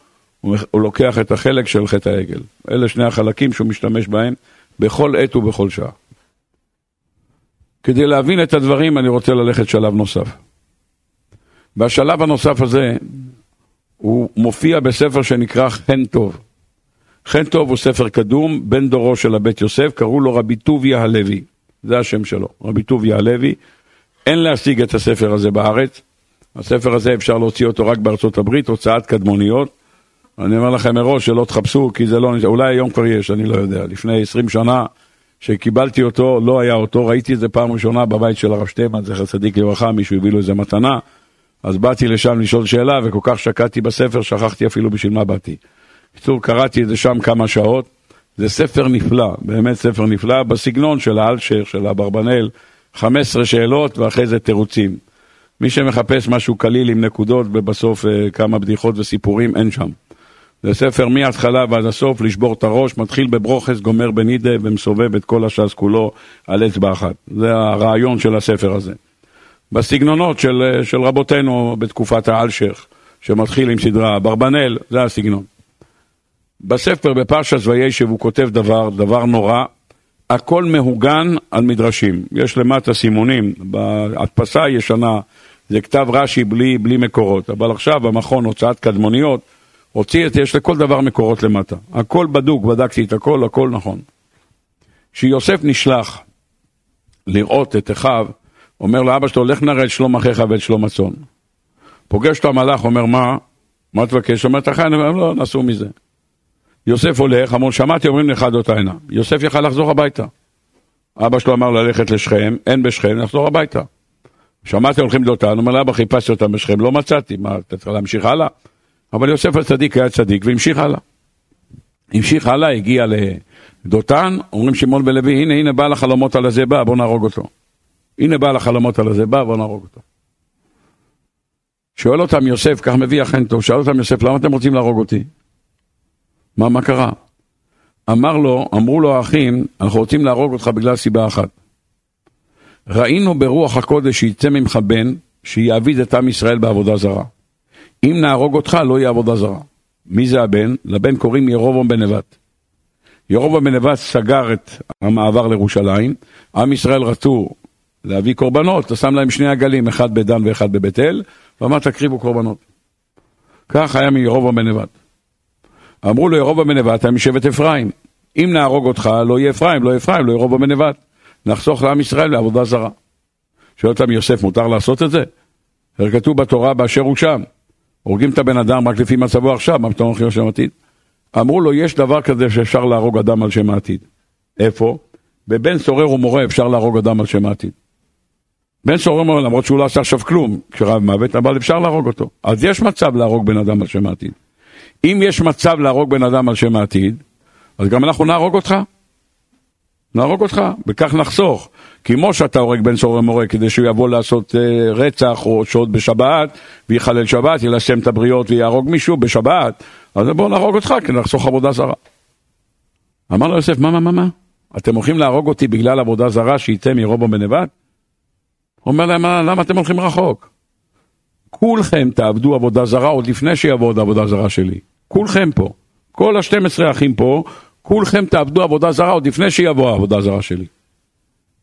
הוא לוקח את החלק של חטא העגל. אלה שני החלקים שהוא משתמש בהם בכל עת ובכל שעה. כדי להבין את הדברים אני רוצה ללכת שלב נוסף. והשלב הנוסף הזה, הוא מופיע בספר שנקרא חן טוב. חן טוב הוא ספר קדום, בן דורו של הבית יוסף, קראו לו רבי טוביה הלוי, זה השם שלו, רבי טוביה הלוי. אין להשיג את הספר הזה בארץ, הספר הזה אפשר להוציא אותו רק בארצות הברית, הוצאת קדמוניות. אני אומר לכם מראש שלא תחפשו, כי זה לא, אולי היום כבר יש, אני לא יודע. לפני 20 שנה שקיבלתי אותו, לא היה אותו, ראיתי את זה פעם ראשונה בבית של הרב שטיימן, זכר צדיק לברכה, מישהו הביא לו איזה מתנה. אז באתי לשם לשאול שאלה, וכל כך שקעתי בספר, שכחתי אפילו בשביל מה באתי. בקיצור, קראתי את זה שם כמה שעות. זה ספר נפלא, באמת ספר נפלא, בסגנון של האלשיך, של אברבנאל, 15 שאלות ואחרי זה תירוצים. מי שמחפש משהו קליל עם נקודות ובסוף אה, כמה בדיחות וסיפורים, אין שם. זה ספר מההתחלה ועד הסוף, לשבור את הראש, מתחיל בברוכס, גומר בנידה ומסובב את כל הש"ס כולו על אצבע אחת. זה הרעיון של הספר הזה. בסגנונות של, אה, של רבותינו בתקופת האלשיך, שמתחיל עם סדרה אברבנאל, זה הסגנון. בספר בפרשת וישב הוא כותב דבר, דבר נורא, הכל מהוגן על מדרשים. יש למטה סימונים, בהדפסה הישנה זה כתב רש"י בלי, בלי מקורות, אבל עכשיו במכון הוצאת קדמוניות, הוציא את, יש לכל דבר מקורות למטה. הכל בדוק, בדקתי את הכל, הכל נכון. כשיוסף נשלח לראות את אחיו, אומר לאבא שלו, לך נראה את שלום אחיך ואת שלום הצאן. פוגש אותו המלאך, אומר, מה? מה תבקש? אומר, אתה חי? אומר, לא, נסעו מזה. יוסף הולך, אמרו, שמעתי, אומרים לך דות עינה. יוסף יכל לחזור הביתה. אבא שלו אמר ללכת לשכם, אין בשכם, לחזור הביתה. שמעתי הולכים דותן, אומר לאבא, חיפשתי אותם בשכם, לא מצאתי, מה, אתה צריך להמשיך הלאה? אבל יוסף הצדיק היה צדיק והמשיך הלאה. המשיך הלאה, הגיע לדותן, אומרים שמעון ולוי, הנה, הנה בעל החלומות על הזה בא, בוא נהרוג אותו. הנה בעל החלומות על הזה בא, בוא נהרוג אותו. שואל אותם יוסף, כך מביא אכן טוב, שאל אותם יוסף, למה אתם רוצים להרוג אותי? מה, מה קרה? אמר לו, אמרו לו האחים, אנחנו רוצים להרוג אותך בגלל סיבה אחת. ראינו ברוח הקודש שיצא ממך בן, שיעביד את עם ישראל בעבודה זרה. אם נהרוג אותך, לא יהיה עבודה זרה. מי זה הבן? לבן קוראים ירובעם בן נבט. ירובעם בן נבט סגר את המעבר לירושלים, עם ישראל רצו להביא קורבנות, אתה שם להם שני עגלים, אחד בדן ואחד בבית אל, ואמר תקריבו קורבנות. כך היה מירובעם בן נבט. אמרו לו ירובעם בן נבט, אתה משבט אפרים. אם נהרוג אותך, לא יהיה אפרים, לא אפרים, לא ירובעם בן נבט. נחסוך לעם ישראל לעבודה זרה. שואל אותם יוסף, מותר לעשות את זה? הרי כתוב בתורה באשר הוא שם. הורגים את הבן אדם רק לפי מצבו עכשיו, מה פתאום הולכים לשם עתיד? אמרו לו, יש דבר כזה שאפשר להרוג אדם על שם העתיד. איפה? בבן סורר ומורה אפשר להרוג אדם על שם העתיד. בן ומורה, למרות שהוא לא עשה עכשיו כלום, כשרב מוות, אבל אפשר להרוג אותו. אז יש מצב להרוג בן אדם על שם העתיד. אם יש מצב להרוג בן אדם על שם העתיד, אז גם אנחנו נהרוג אותך. נהרוג אותך, וכך נחסוך. כמו שאתה הורג בן סורר ומורה כדי שהוא יבוא לעשות אה, רצח או שוד בשבת, ויחלל שבת, ילשם את הבריות ויהרוג מישהו בשבת, אז בואו נהרוג אותך כדי לחסוך עבודה זרה. אמר לו יוסף, מה, מה, מה, מה? אתם הולכים להרוג אותי בגלל עבודה זרה שייתם מרובו בנבט? אומר להם, למה אתם הולכים רחוק? כולכם תעבדו עבודה זרה עוד לפני שיבוא עוד עבודה זרה שלי. כולכם פה. כל ה-12 אחים פה, כולכם תעבדו עבודה זרה עוד לפני שיבוא העבודה זרה שלי.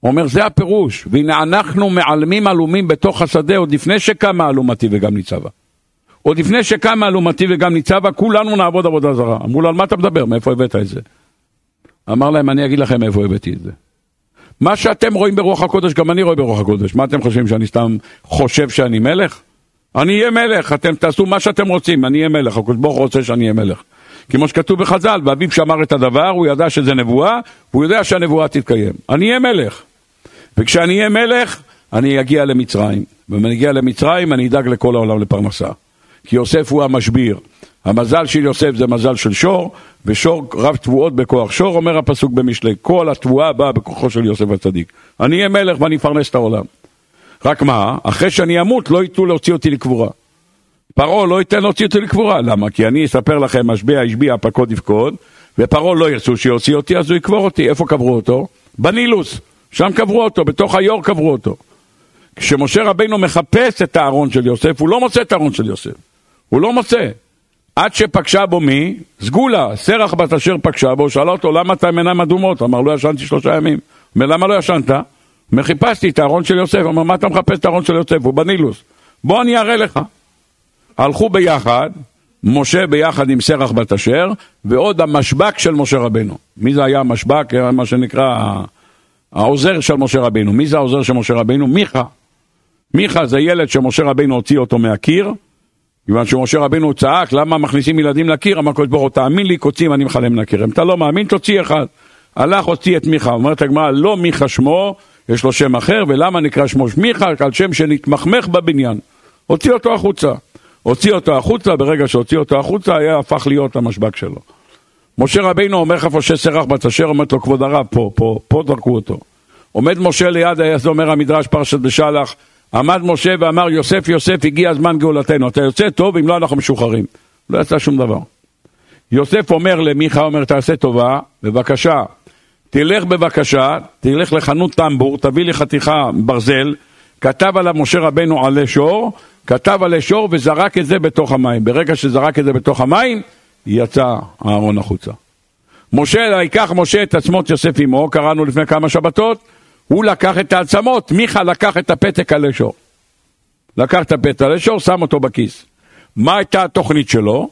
הוא אומר, זה הפירוש, והנה אנחנו מעלמים עלומים בתוך השדה עוד לפני שקמה אלומתי וגם ניצבה. עוד לפני שקמה אלומתי וגם ניצבה, כולנו נעבוד עבודה זרה. אמרו לו, על מה אתה מדבר? מאיפה הבאת את זה? אמר להם, אני אגיד לכם מאיפה הבאתי את זה. מה שאתם רואים ברוח הקודש, גם אני רואה ברוח הקודש. מה אתם חושבים, שאני סתם חושב שאני מלך? אני אהיה מלך, אתם תעשו מה שאתם רוצים, אני אהיה מלך, הקדוש ברוך הוא רוצה שאני אהיה מלך. כמו שכתוב בחז"ל, ואביו שאמר את הדבר, הוא ידע שזה נבואה, והוא יודע שהנבואה תתקיים. אני אהיה מלך. וכשאני אהיה מלך, אני אגיע למצרים. ואם אגיע למצרים, אני אדאג לכל העולם לפרנסה. כי יוסף הוא המשביר. המזל של יוסף זה מזל של שור, ושור רב תבואות בכוח שור, אומר הפסוק במשלי, כל התבואה באה בכוחו של יוסף הצדיק. אני אהיה מלך ואני אפרנס את העולם. רק מה, אחרי שאני אמות לא ייתנו להוציא אותי לקבורה. פרעה לא ייתן להוציא אותי לקבורה, למה? כי אני אספר לכם, משביע השביע, פקוד יפקוד, ופרעה לא ירצו שיוציא אותי, אז הוא יקבור אותי. איפה קברו אותו? בנילוס. שם קברו אותו, בתוך היור קברו אותו. כשמשה רבינו מחפש את הארון של יוסף, הוא לא מוצא את הארון של יוסף. הוא לא מוצא. עד שפגשה בו מי? סגולה, סרח בת אשר פגשה בו, שאלה אותו, למה אתה עם עיניים אדומות? אמר, לא ישנתי שלושה ימים. אומר, למה לא ישנת? אומר, חיפשתי את הארון של יוסף. אמר, מה אתה מחפש את הארון של יוסף? הוא בנילוס. בוא אני אראה לך. הלכו ביחד, משה ביחד עם סרח בת אשר, ועוד המשבק של משה רבנו. מי זה היה המשבק? מה שנקרא העוזר של משה רבינו. מי זה העוזר של משה רבינו? מיכה. מיכה זה ילד שמשה רבינו הוציא אותו מהקיר, כיוון שמשה רבינו צעק, למה מכניסים ילדים לקיר? אמר קדוש ברוך הוא, תאמין לי, קוצים אני מחלם לקיר. אם אתה לא מאמין, תוציא אחד. הלך, הוציא את מיכה. אומרת הגמרא, לא מיכה שמו, יש לו שם אחר, ולמה נקרא שמו מיכה? על שם שנתמחמך בבניין. הוציא אותו החוצה. הוציא אותו החוצה, ברגע שהוציא אותו החוצה, היה הפך להיות המשבק שלו. משה רבינו אומר איפה שסרח בת אשר, אומרת לו כבוד הרב, פה, פה, פה זרקו אותו. עומד משה ליד, זה אומר המדרש פרשת בשלח, עמד משה ואמר יוסף יוסף הגיע זמן גאולתנו, אתה יוצא טוב, אם לא אנחנו משוחררים. לא יצא שום דבר. יוסף אומר למיכה, אומר תעשה טובה, בבקשה, תלך בבקשה, תלך לחנות טמבור, תביא לי חתיכה ברזל, כתב עליו משה רבנו עלי שור, כתב עלי שור וזרק את זה בתוך המים. ברגע שזרק את זה בתוך המים, יצא אהרון החוצה. משה, ייקח משה את עצמות יוסף עמו, קראנו לפני כמה שבתות, הוא לקח את העצמות, מיכה לקח את הפתק עלי שור. לקח את הפתק עלי שור, שם אותו בכיס. מה הייתה התוכנית שלו?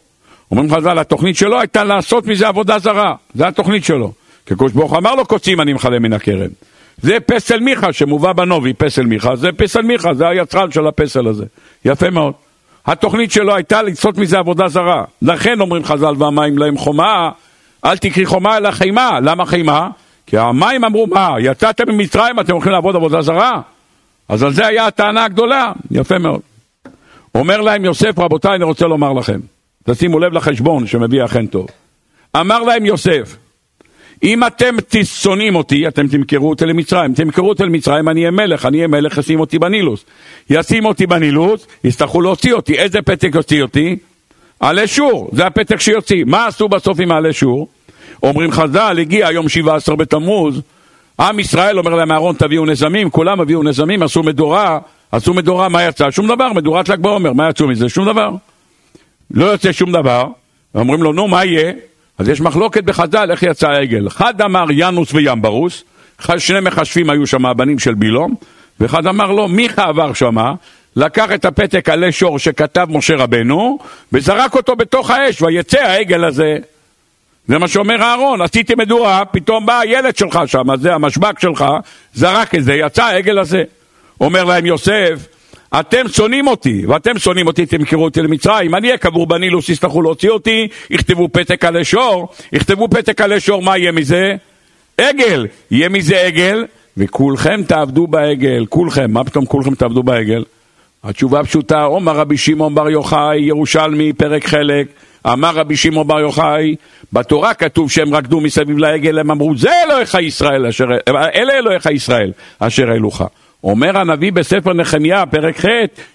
אומרים חז"ל, התוכנית שלו הייתה לעשות מזה עבודה זרה, זה התוכנית שלו. כי הקדוש ברוך אמר לו קוצים אני מכלה מן הכרם. זה פסל מיכה שמובא בנובי, פסל מיכה, זה פסל מיכה, זה היצרן של הפסל הזה. יפה מאוד. התוכנית שלו הייתה לעשות מזה עבודה זרה. לכן אומרים חז"ל והמים להם חומה, אל תקחי חומה אלא חימה. למה חימה? כי המים אמרו, מה, יצאתם ממצרים, אתם הולכים לעבוד עבודה זרה? אז על זה היה הטענה הגדולה. יפה מאוד. אומר להם יוסף, רבותיי, אני רוצה לומר לכם, תשימו לב לחשבון שמביא אכן טוב. אמר להם יוסף, אם אתם שונאים אותי, אתם תמכרו אותי למצרים. תמכרו אותי למצרים, אני אהיה מלך, אני אהיה מלך, ישים אותי בנילוס. ישים אותי בנילוס, יצטרכו להוציא אותי. איזה פתק יוציא אותי? עלי שור, זה הפתק שיוציא. מה עשו בסוף עם העלי שור? אומרים חז"ל, הגיע יום 17 בתמוז, עם ישראל אומר להם, אהרון תביאו נזמים, כולם הביאו נזמים, עשו מדורה, עשו מדורה, מה יצא? שום דבר, מדורת ל"ג בעומר, מה יצאו מזה? שום דבר. לא יוצא שום דבר. אומרים לו, נו, מה יהיה? אז יש מחלוקת בחז"ל איך יצא העגל. אחד אמר ינוס וימברוס, שני מכשפים היו שם הבנים של בילום, ואחד אמר לו, מיכה עבר שמה, לקח את הפתק עלי שור שכתב משה רבנו, וזרק אותו בתוך האש, ויצא העגל הזה. זה מה שאומר אהרון, עשיתי מדורה, פתאום בא הילד שלך שם, זה המשבק שלך, זרק את זה, יצא העגל הזה. אומר להם יוסף, אתם שונאים אותי, ואתם שונאים אותי, תמכרו אותי למצרים, אני אהיה קבור בנילוס, יצטרכו להוציא אותי, יכתבו פתק עלי שור, יכתבו פתק עלי שור, מה יהיה מזה? עגל, יהיה מזה עגל, וכולכם תעבדו בעגל, כולכם, מה פתאום כולכם תעבדו בעגל? התשובה פשוטה, אומר רבי שמעון בר יוחאי, ירושלמי, פרק חלק, אמר רבי שמעון בר יוחאי, בתורה כתוב שהם רקדו מסביב לעגל, הם אמרו, זה אלוהיך ישראל, אשר, אלה אלוהיך ישראל, אשר אלוהיך. אומר הנביא בספר נחמיה, פרק ח',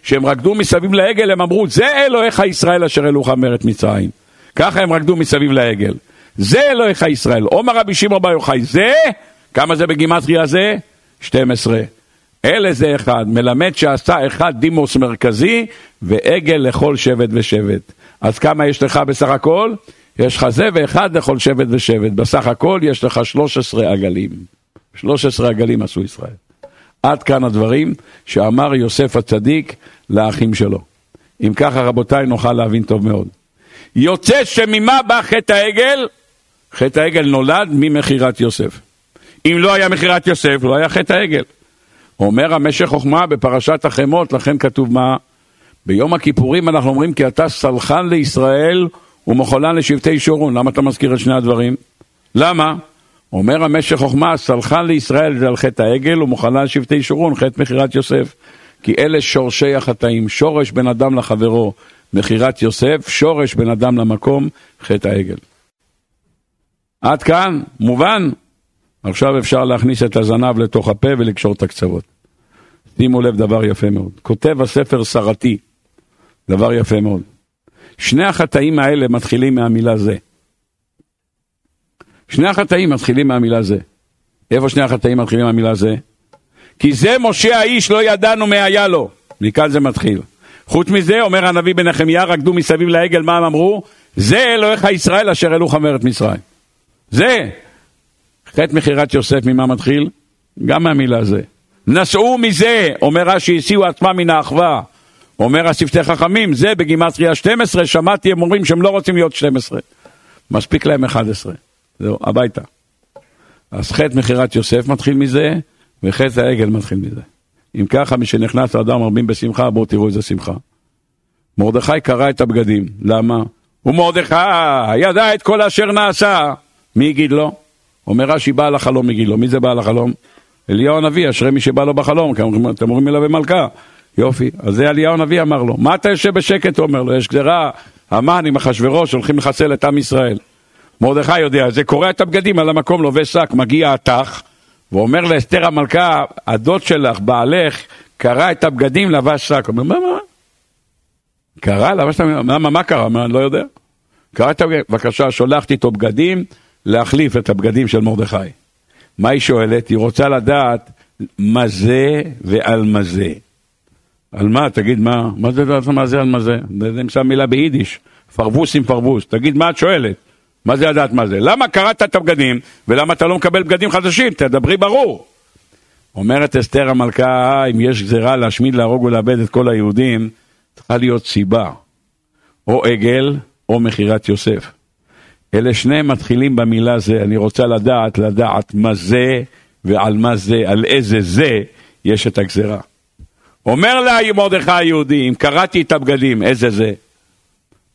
שהם רקדו מסביב לעגל, הם אמרו, זה אלוהיך ישראל אשר אלוהיך מארץ מצרים. ככה הם רקדו מסביב לעגל. זה אלוהיך ישראל. אומר רבי שמעון בר יוחאי, זה, כמה זה בגימטריה זה? 12. אלה זה אחד, מלמד שעשה אחד דימוס מרכזי ועגל לכל שבט ושבט. אז כמה יש לך בסך הכל? יש לך זה ואחד לכל שבט ושבט. בסך הכל יש לך 13 עגלים. 13 עגלים עשו ישראל. עד כאן הדברים שאמר יוסף הצדיק לאחים שלו. אם ככה רבותיי נוכל להבין טוב מאוד. יוצא שממה בא חטא העגל? חטא העגל נולד ממכירת יוסף. אם לא היה מכירת יוסף, לא היה חטא העגל. אומר המשך חוכמה בפרשת החמות, לכן כתוב מה? ביום הכיפורים אנחנו אומרים כי אתה סלחן לישראל ומחולן לשבטי שורון. למה אתה מזכיר את שני הדברים? למה? אומר המשך חוכמה, סלחן לישראל זה על חטא העגל ומחולן לשבטי שורון, חטא מכירת יוסף. כי אלה שורשי החטאים, שורש בין אדם לחברו, מכירת יוסף, שורש בין אדם למקום, חטא העגל. עד כאן, מובן? עכשיו אפשר להכניס את הזנב לתוך הפה ולקשור את הקצוות. שימו לב, דבר יפה מאוד. כותב הספר סרתי, דבר יפה מאוד. שני החטאים האלה מתחילים מהמילה זה. שני החטאים מתחילים מהמילה זה. איפה שני החטאים מתחילים מהמילה זה? כי זה משה האיש לא ידענו מי היה לו. מכאן זה מתחיל. חוץ מזה, אומר הנביא בנחמיה, רקדו מסביב לעגל, מה הם אמרו? זה אלוהיך ישראל אשר אלוך מארץ מצרים. זה. חטא מכירת יוסף, ממה מתחיל? גם מהמילה זה. נסעו מזה, אומר רש"י, הסיעו עצמם מן האחווה. אומר השפתי חכמים, זה בגימטריה 12, שמעתי הם אומרים שהם לא רוצים להיות 12. מספיק להם 11. זהו, הביתה. אז חטא מכירת יוסף מתחיל מזה, וחטא העגל מתחיל מזה. אם ככה, מי שנכנס לאדם מרבים בשמחה, בואו תראו איזה שמחה. מרדכי קרא את הבגדים, למה? ומרדכי ידע את כל אשר נעשה. מי יגיד לו? אומר רש"י, בעל החלום יגיד לו. מי זה בעל החלום? אליהו הנביא, אשרי מי שבא לו בחלום, אתם אומרים אליו במלכה. יופי, אז זה אליהו הנביא אמר לו. מה אתה יושב בשקט? הוא אומר לו, יש גזירה, המן עם אחשוורוש הולכים לחסל את עם ישראל. מרדכי יודע, זה קורע את הבגדים על המקום, לובש שק, מגיע התח, ואומר לאסתר המלכה, הדוד שלך, בעלך, קרע את הבגדים, לבש שק. אומר, מה, מה? קרע? לבש את הבגדים? מה, מה קרה? מה, לא יודע. קרע את הבגדים, בבקשה, שולחת איתו בגדים, להחליף את הבגדים של מרדכי. מה היא שואלת? היא רוצה לדעת מה זה ועל מה זה. על מה? תגיד מה? מה זה מה זה על מה זה? זה נמצא מילה ביידיש. פרבוס עם פרבוס. תגיד מה את שואלת? מה זה לדעת מה זה? למה קראת את הבגדים ולמה אתה לא מקבל בגדים חדשים? תדברי ברור. אומרת אסתר המלכה, אם יש גזירה להשמיד, להרוג ולאבד את כל היהודים, צריכה להיות סיבה. או עגל או מכירת יוסף. אלה שניהם מתחילים במילה זה. אני רוצה לדעת, לדעת מה זה ועל מה זה, על איזה זה יש את הגזירה. אומר לה מרדכי היהודי, אם קראתי את הבגדים, איזה זה?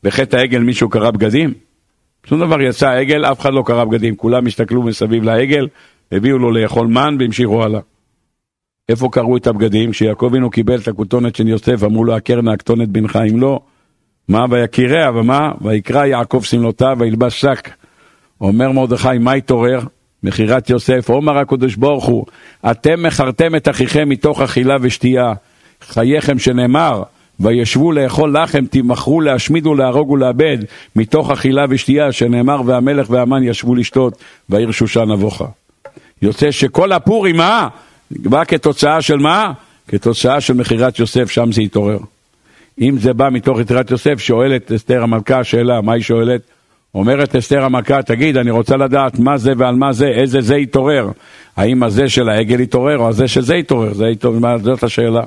בחטא העגל מישהו קרא בגדים? שום דבר יצא העגל, אף אחד לא קרא בגדים, כולם הסתכלו מסביב לעגל, הביאו לו לאכול מן והמשיכו הלאה. איפה קראו את הבגדים? כשיעקב אבינו קיבל את הכותונת של יוסף, אמרו לו, הכר נא הכתונת בנך, אם לא, מה ויקיריה, ומה? ויקרא יעקב שמלותיו וילבש שק. אומר מרדכי, מה התעורר? מכירת יוסף, אומר הקדוש ברוך הוא, אתם מכרתם את אחיכם מתוך אכילה ושתייה, חייכם שנאמר, וישבו לאכול לחם, תימכרו להשמיד ולהרוג ולאבד, מתוך אכילה ושתייה, שנאמר, והמלך והמן ישבו לשתות, והעיר שושן אבוכה. יוצא שכל הפורים, מה? בא כתוצאה של מה? כתוצאה של מכירת יוסף, שם זה התעורר. אם זה בא מתוך יתרת יוסף, שואלת אסתר המלכה שאלה, מה היא שואלת? אומרת אסתר המכה, תגיד, אני רוצה לדעת מה זה ועל מה זה, איזה זה יתעורר. האם הזה של העגל יתעורר או הזה של זה יתעורר, זאת השאלה.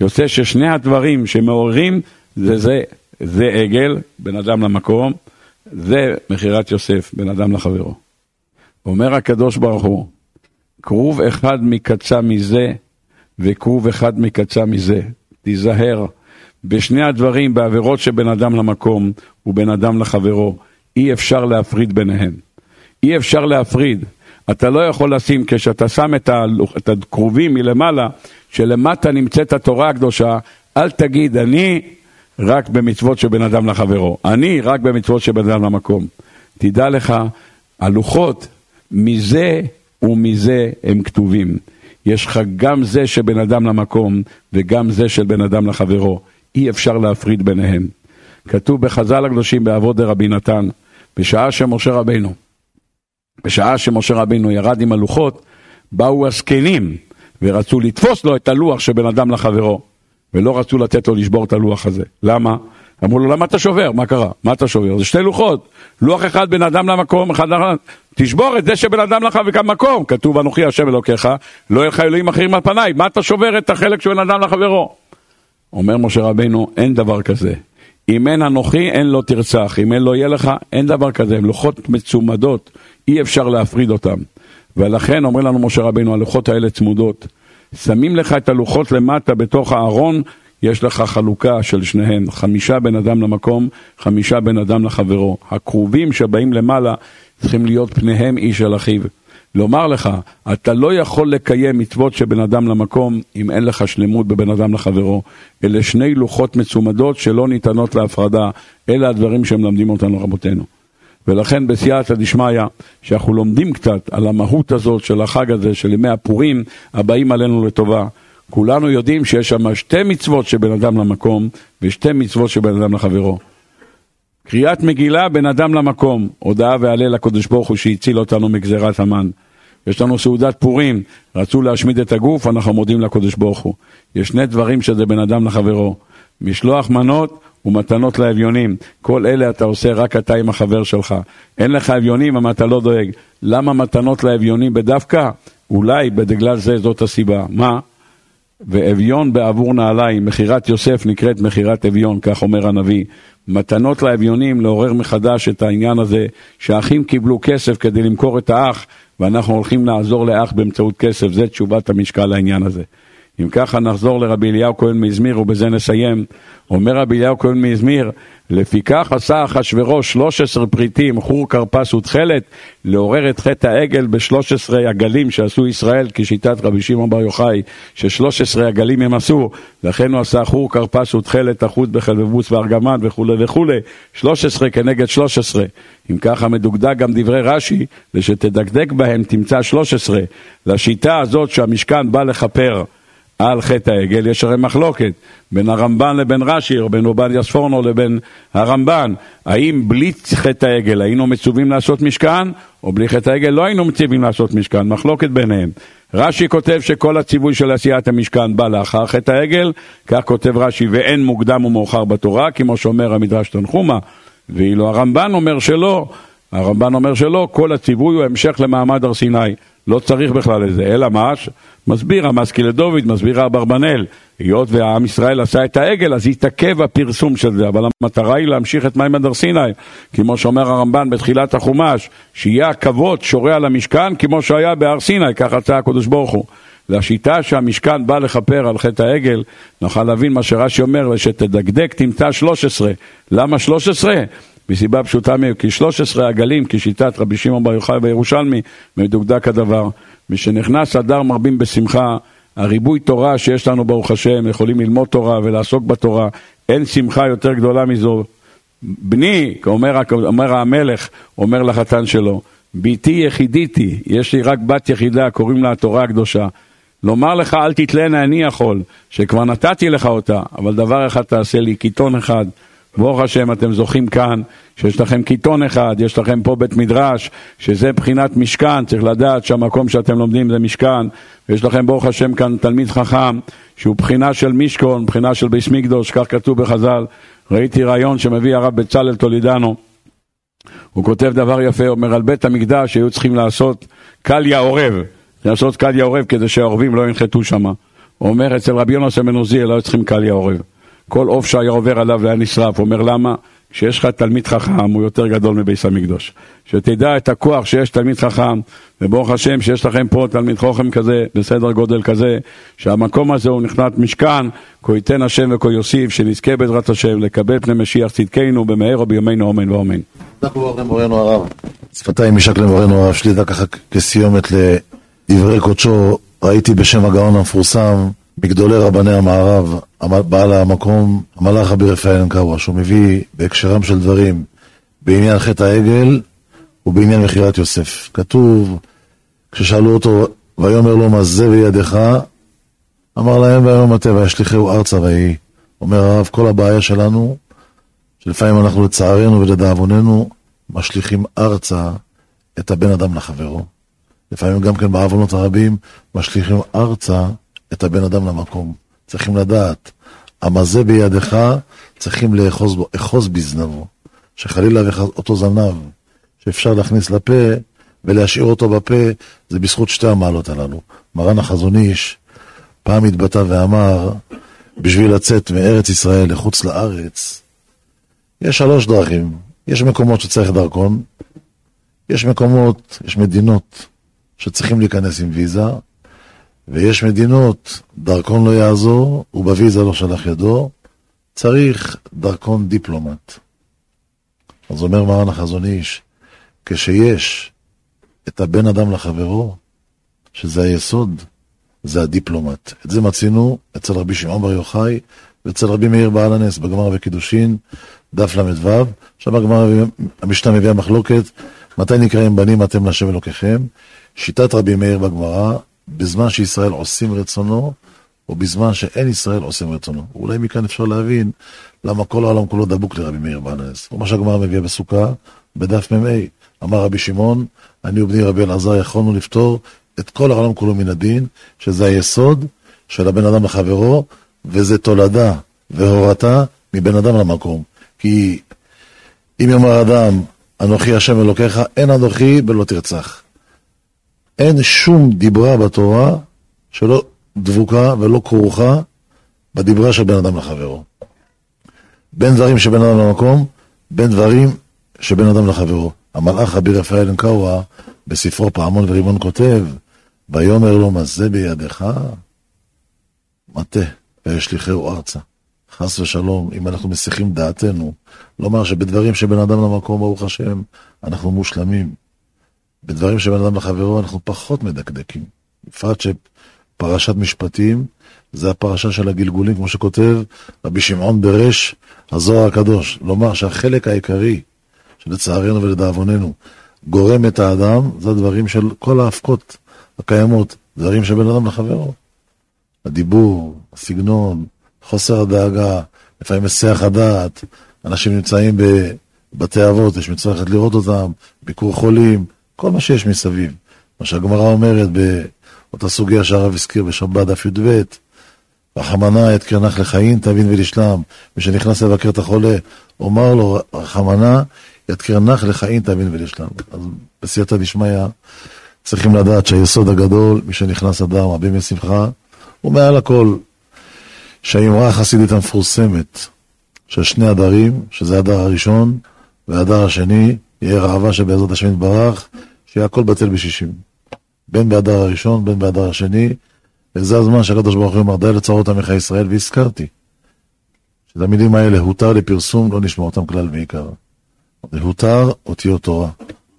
יוצא ששני הדברים שמעוררים זה זה, זה עגל, בן אדם למקום, זה מכירת יוסף, בן אדם לחברו. אומר הקדוש ברוך הוא, כרוב אחד מקצה מזה וכרוב אחד מקצה מזה. תיזהר. בשני הדברים, בעבירות שבין אדם למקום ובין אדם לחברו, אי אפשר להפריד ביניהם. אי אפשר להפריד. אתה לא יכול לשים, כשאתה שם את, הכרובים מלמעלה, שלמטה נמצאת התורה הקדושה, אל תגיד, אני רק במצוות שבין אדם לחברו. אני רק במצוות שבין אדם למקום. תדע לך, הלוחות, מזה ומזה הם כתובים. יש לך גם זה שבין אדם למקום וגם זה של בין אדם לחברו. אי אפשר להפריד ביניהם. כתוב בחז"ל הקדושים באבות דרבי נתן, בשעה שמשה רבינו, בשעה שמשה רבינו ירד עם הלוחות, באו הזקנים ורצו לתפוס לו את הלוח שבין אדם לחברו, ולא רצו לתת לו לשבור את הלוח הזה. למה? אמרו לו, למה אתה שובר? מה קרה? מה אתה שובר? זה שתי לוחות. לוח אחד בין אדם למקום, אחד לאחד. תשבור את זה שבין אדם וגם מקום. כתוב, אנוכי השם אלוקיך, לא יהיה לך אלוהים אחרים על פניי. מה אתה שובר את החלק שבין אדם לחברו? אומר משה רבינו, אין דבר כזה. אם אין אנוכי, אין לא תרצח. אם אין לא יהיה לך, אין דבר כזה. הם לוחות מצומדות, אי אפשר להפריד אותם. ולכן אומר לנו משה רבינו, הלוחות האלה צמודות. שמים לך את הלוחות למטה בתוך הארון, יש לך חלוקה של שניהם, חמישה בן אדם למקום, חמישה בן אדם לחברו. הקרובים שבאים למעלה צריכים להיות פניהם איש אל אחיו. לומר לך, אתה לא יכול לקיים מצוות של אדם למקום אם אין לך שלמות בבן אדם לחברו. אלה שני לוחות מצומדות שלא ניתנות להפרדה. אלה הדברים שמלמדים אותנו רבותינו. ולכן בסייעתא דשמיא, שאנחנו לומדים קצת על המהות הזאת של החג הזה, של ימי הפורים הבאים עלינו לטובה, כולנו יודעים שיש שם שתי מצוות שבין אדם למקום ושתי מצוות שבין אדם לחברו. קריאת מגילה בין אדם למקום, הודעה והלל לקדוש ברוך הוא שהציל אותנו מגזירת המן. יש לנו סעודת פורים, רצו להשמיד את הגוף, אנחנו מודים לקדוש ברוך הוא. יש שני דברים שזה בין אדם לחברו, משלוח מנות ומתנות לאביונים. כל אלה אתה עושה רק אתה עם החבר שלך. אין לך אביונים, אבל אתה לא דואג. למה מתנות לאביונים בדווקא? אולי בגלל זה זאת הסיבה. מה? ואביון בעבור נעליים, מכירת יוסף נקראת מכירת אביון, כך אומר הנביא. מתנות לאביונים, לעורר מחדש את העניין הזה, שהאחים קיבלו כסף כדי למכור את האח, ואנחנו הולכים לעזור לאח באמצעות כסף, זה תשובת המשקל לעניין הזה. אם ככה נחזור לרבי אליהו כהן מאזמיר ובזה נסיים. אומר רבי אליהו כהן מאזמיר, לפיכך עשה אחשורוש 13 פריטים, חור כרפס ותכלת, לעורר את חטא העגל ב-13 עגלים שעשו ישראל, כשיטת רבי שמעון בר יוחאי, ש-13 עגלים הם עשו, לכן הוא עשה חור כרפס ותכלת, אחוז בחלבבוס וארגמן וכולי וכולי, 13 כנגד 13. אם ככה מדוקדק גם דברי רש"י, ושתדקדק בהם תמצא 13. לשיטה הזאת שהמשכן בא לכפר. על חטא העגל, יש הרי מחלוקת בין הרמב"ן לבין רש"י, או בין עובדיה ספורנו לבין הרמב"ן. האם בלי חטא העגל היינו מצווים לעשות משכן, או בלי חטא העגל לא היינו מצווים לעשות משכן? מחלוקת ביניהם. רש"י כותב שכל הציווי של עשיית המשכן בא לאחר חטא העגל, כך כותב רש"י, ואין מוקדם ומאוחר בתורה, כמו שאומר המדרש תנחומה, ואילו הרמב"ן אומר שלא. הרמב"ן אומר שלא, כל הציווי הוא המשך למעמד הר סיני. לא צריך בכלל לזה, אלא מה? מסביר המסקי לדוד, מסביר אברבנאל, היות ועם ישראל עשה את העגל, אז התעכב הפרסום של זה, אבל המטרה היא להמשיך את מימד הר סיני, כמו שאומר הרמב"ן בתחילת החומש, שיהיה הכבוד שורה על המשכן כמו שהיה בהר סיני, כך רצה הקדוש ברוך הוא. והשיטה שהמשכן בא לכפר על חטא העגל, נוכל להבין מה שרש"י אומר, ושתדקדק תמצא 13. למה 13? מסיבה פשוטה כי 13 עגלים, כשיטת רבי שמעון בר יוחאי בירושלמי, מדוקדק הדבר. משנכנס אדר מרבים בשמחה, הריבוי תורה שיש לנו ברוך השם, יכולים ללמוד תורה ולעסוק בתורה, אין שמחה יותר גדולה מזו. בני, אומר, אומר המלך, אומר לחתן שלו, בתי יחידיתי, יש לי רק בת יחידה, קוראים לה התורה הקדושה. לומר לך אל תתלנה אני יכול, שכבר נתתי לך אותה, אבל דבר אחד תעשה לי, קיתון אחד. ברוך השם אתם זוכים כאן, שיש לכם קיתון אחד, יש לכם פה בית מדרש, שזה בחינת משכן, צריך לדעת שהמקום שאתם לומדים זה משכן, ויש לכם ברוך השם כאן תלמיד חכם, שהוא בחינה של משכון, בחינה של ביס כך כתוב בחז"ל, ראיתי רעיון שמביא הרב בצלאל טולידנו, הוא כותב דבר יפה, אומר על בית המקדש היו צריכים לעשות קליה עורב, לעשות קליה עורב כדי שהעורבים לא ינחתו שם. הוא אומר אצל רבי יונס בן עוזיאל לא היו צריכים קליה עורב. כל עוף שהיה עובר עליו והיה נשרף, אומר למה? כשיש לך תלמיד חכם הוא יותר גדול מביס המקדוש. שתדע את הכוח שיש תלמיד חכם, וברוך השם שיש לכם פה תלמיד חוכם כזה, בסדר גודל כזה, שהמקום הזה הוא נכנת משכן, כה ייתן השם וכה יוסיף, שנזכה בעזרת השם לקבל פני משיח צדקנו במהרה בימינו אמן ואמן. שפתיים משק למורנו הרב שלי, ככה כסיומת לדברי קודשו, ראיתי בשם הגאון המפורסם, מגדולי רבני המערב, בעל המקום, המלאך אביר רפאל אנקאווה, שהוא מביא בהקשרם של דברים בעניין חטא העגל ובעניין מכירת יוסף. כתוב, כששאלו אותו, ויאמר לו מה זה בידיך, אמר להם ויאמר מטה וישליכהו ארצה ויהי. אומר הרב, כל הבעיה שלנו, שלפעמים אנחנו לצערנו ולדאבוננו, משליכים ארצה את הבן אדם לחברו. לפעמים גם כן בעוונות הרבים, משליכים ארצה את הבן אדם למקום. צריכים לדעת, המזה בידך, צריכים לאחוז בו, אחוז בזנבו. שחלילה אותו זנב שאפשר להכניס לפה ולהשאיר אותו בפה, זה בזכות שתי המעלות הללו. מרן החזון איש פעם התבטא ואמר, בשביל לצאת מארץ ישראל לחוץ לארץ, יש שלוש דרכים. יש מקומות שצריך דרכון, יש מקומות, יש מדינות שצריכים להיכנס עם ויזה, ויש מדינות, דרכון לא יעזור, ובוויזה לא שלח ידו, צריך דרכון דיפלומט. אז אומר מרן החזון איש, כשיש את הבן אדם לחברו, שזה היסוד, זה הדיפלומט. את זה מצינו אצל רבי שמעון בר יוחאי ואצל רבי מאיר בעל הנס בגמר וקידושין, דף ל"ו, שם הגמר, המשנה מביאה מחלוקת, מתי נקראים בנים אתם להשם אלוקיכם? שיטת רבי מאיר בגמרא, בזמן שישראל עושים רצונו, או בזמן שאין ישראל עושים רצונו. אולי מכאן אפשר להבין למה כל העולם כולו דבוק לרבי מאיר בנס. מה שהגמרא מביאה בסוכה, בדף מ"ה, אמר רבי שמעון, אני ובני רבי אלעזר יכולנו לפתור את כל העולם כולו מן הדין, שזה היסוד של הבן אדם לחברו, וזה תולדה והורתה מבן אדם למקום. כי אם יאמר אדם, אנוכי השם אלוקיך, אין אנוכי ולא תרצח. אין שום דיברה בתורה שלא דבוקה ולא כרוכה בדיברה של בן אדם לחברו. בין דברים שבין אדם למקום, בין דברים שבין אדם לחברו. המלאך רבי רפאל אנקאווה בספרו פעמון ורימון כותב, ויאמר לו מה זה בידיך? מטה, וישליכהו ארצה. חס ושלום, אם אנחנו מסיחים דעתנו, לומר שבדברים שבין אדם למקום, ברוך השם, אנחנו מושלמים. בדברים שבין אדם לחברו אנחנו פחות מדקדקים. בפרט שפרשת משפטים זה הפרשה של הגלגולים, כמו שכותב רבי שמעון ברש, הזוהר הקדוש. לומר שהחלק העיקרי, שלצערנו ולדאבוננו, גורם את האדם, זה הדברים של כל ההפקות הקיימות, דברים שבין אדם לחברו. הדיבור, הסגנון, חוסר הדאגה, לפעמים היסח הדעת, אנשים נמצאים בבתי אבות, יש מצוות לראות אותם, ביקור חולים, כל מה שיש מסביב. מה שהגמרא אומרת באותה סוגיה שהרב הזכיר בשבת דף י"ב, רחמנא את קרנך לחיים תבין ולשלם. מי שנכנס לבקר את החולה, אומר לו, רחמנא את קרנך לחיים תבין ולשלם. אז בסייעתא דשמיא צריכים לדעת שהיסוד הגדול, מי שנכנס אדם, רבים משמחה, הוא מעל הכל. שהאמרה החסידית המפורסמת של שני הדרים, שזה הדר הראשון והדר השני, יהיה רעבה שבעזרת השם יתברך, שיהיה הכל בטל בשישים. בין באדר הראשון, בין באדר השני, וזה הזמן שהקדוש ברוך הוא אמר די לצרות עמך ישראל, והזכרתי. שאת המילים האלה, הותר לפרסום, לא נשמע אותם כלל ועיקר. זה הותר אותיות תורה.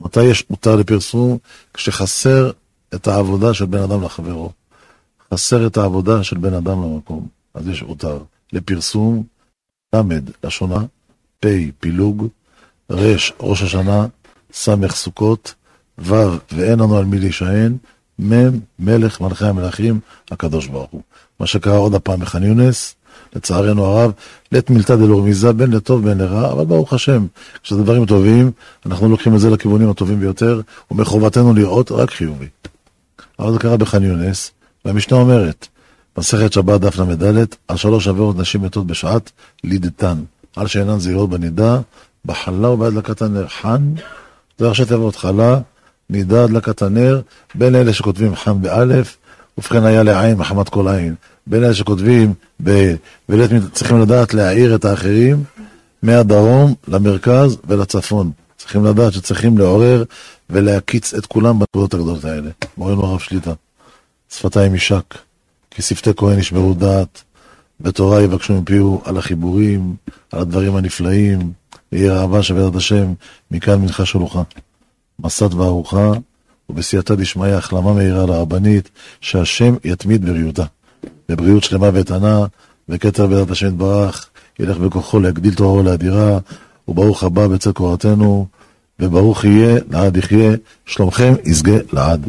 מתי יש הותר לפרסום? כשחסר את העבודה של בן אדם לחברו. חסר את העבודה של בן אדם למקום. אז יש הותר לפרסום, ל' לשונה, פ' פילוג, ר' ראש השנה, ס' סוכות, ו' ואין לנו על מי להישען, מ' מלך מלכי המלכים, הקדוש ברוך הוא. מה שקרה עוד הפעם בח'אן יונס, לצערנו הרב, לית מילתא דלא רמיזה, בין לטוב בין לרע, אבל ברוך השם, כשזה דברים טובים, אנחנו לוקחים את זה לכיוונים הטובים ביותר, ומחובתנו לראות רק חיובי. אבל זה קרה בח'אן יונס, והמשנה אומרת, מסכת שבת דף ל"ד, על שלוש עבירות נשים מתות בשעת לידתן, על שאינן זהירות בנידה, בחלה ובהדלקת הנר חן, זה ראשי תיבות חלה, נידה, הדלקת הנר, בין אלה שכותבים חם באלף, ובכן היה לעין מחמת כל עין. בין אלה שכותבים ב... צריכים לדעת להעיר את האחרים מהדרום למרכז ולצפון. צריכים לדעת שצריכים לעורר ולהקיץ את כולם בנקודות הגדולות האלה. מורנו הרב שליטה, שפתיים יישק, כי שפתי כהן ישמרו דעת, בתורה יבקשו מפיהו על החיבורים, על הדברים הנפלאים, ויהי אהבה שבעזרת השם, מכאן מנחה שלוחה. מסת וארוחה, ובסייעתא דשמיא החלמה מהירה לרבנית, שהשם יתמיד בריאותה. בבריאות שלמה ואיתנה, וכתר בעזרת השם יתברך, ילך בכוחו להגדיל תוארו לאדירה, וברוך הבא בצל קורתנו, וברוך יהיה, לעד יחיה, שלומכם ישגה לעד.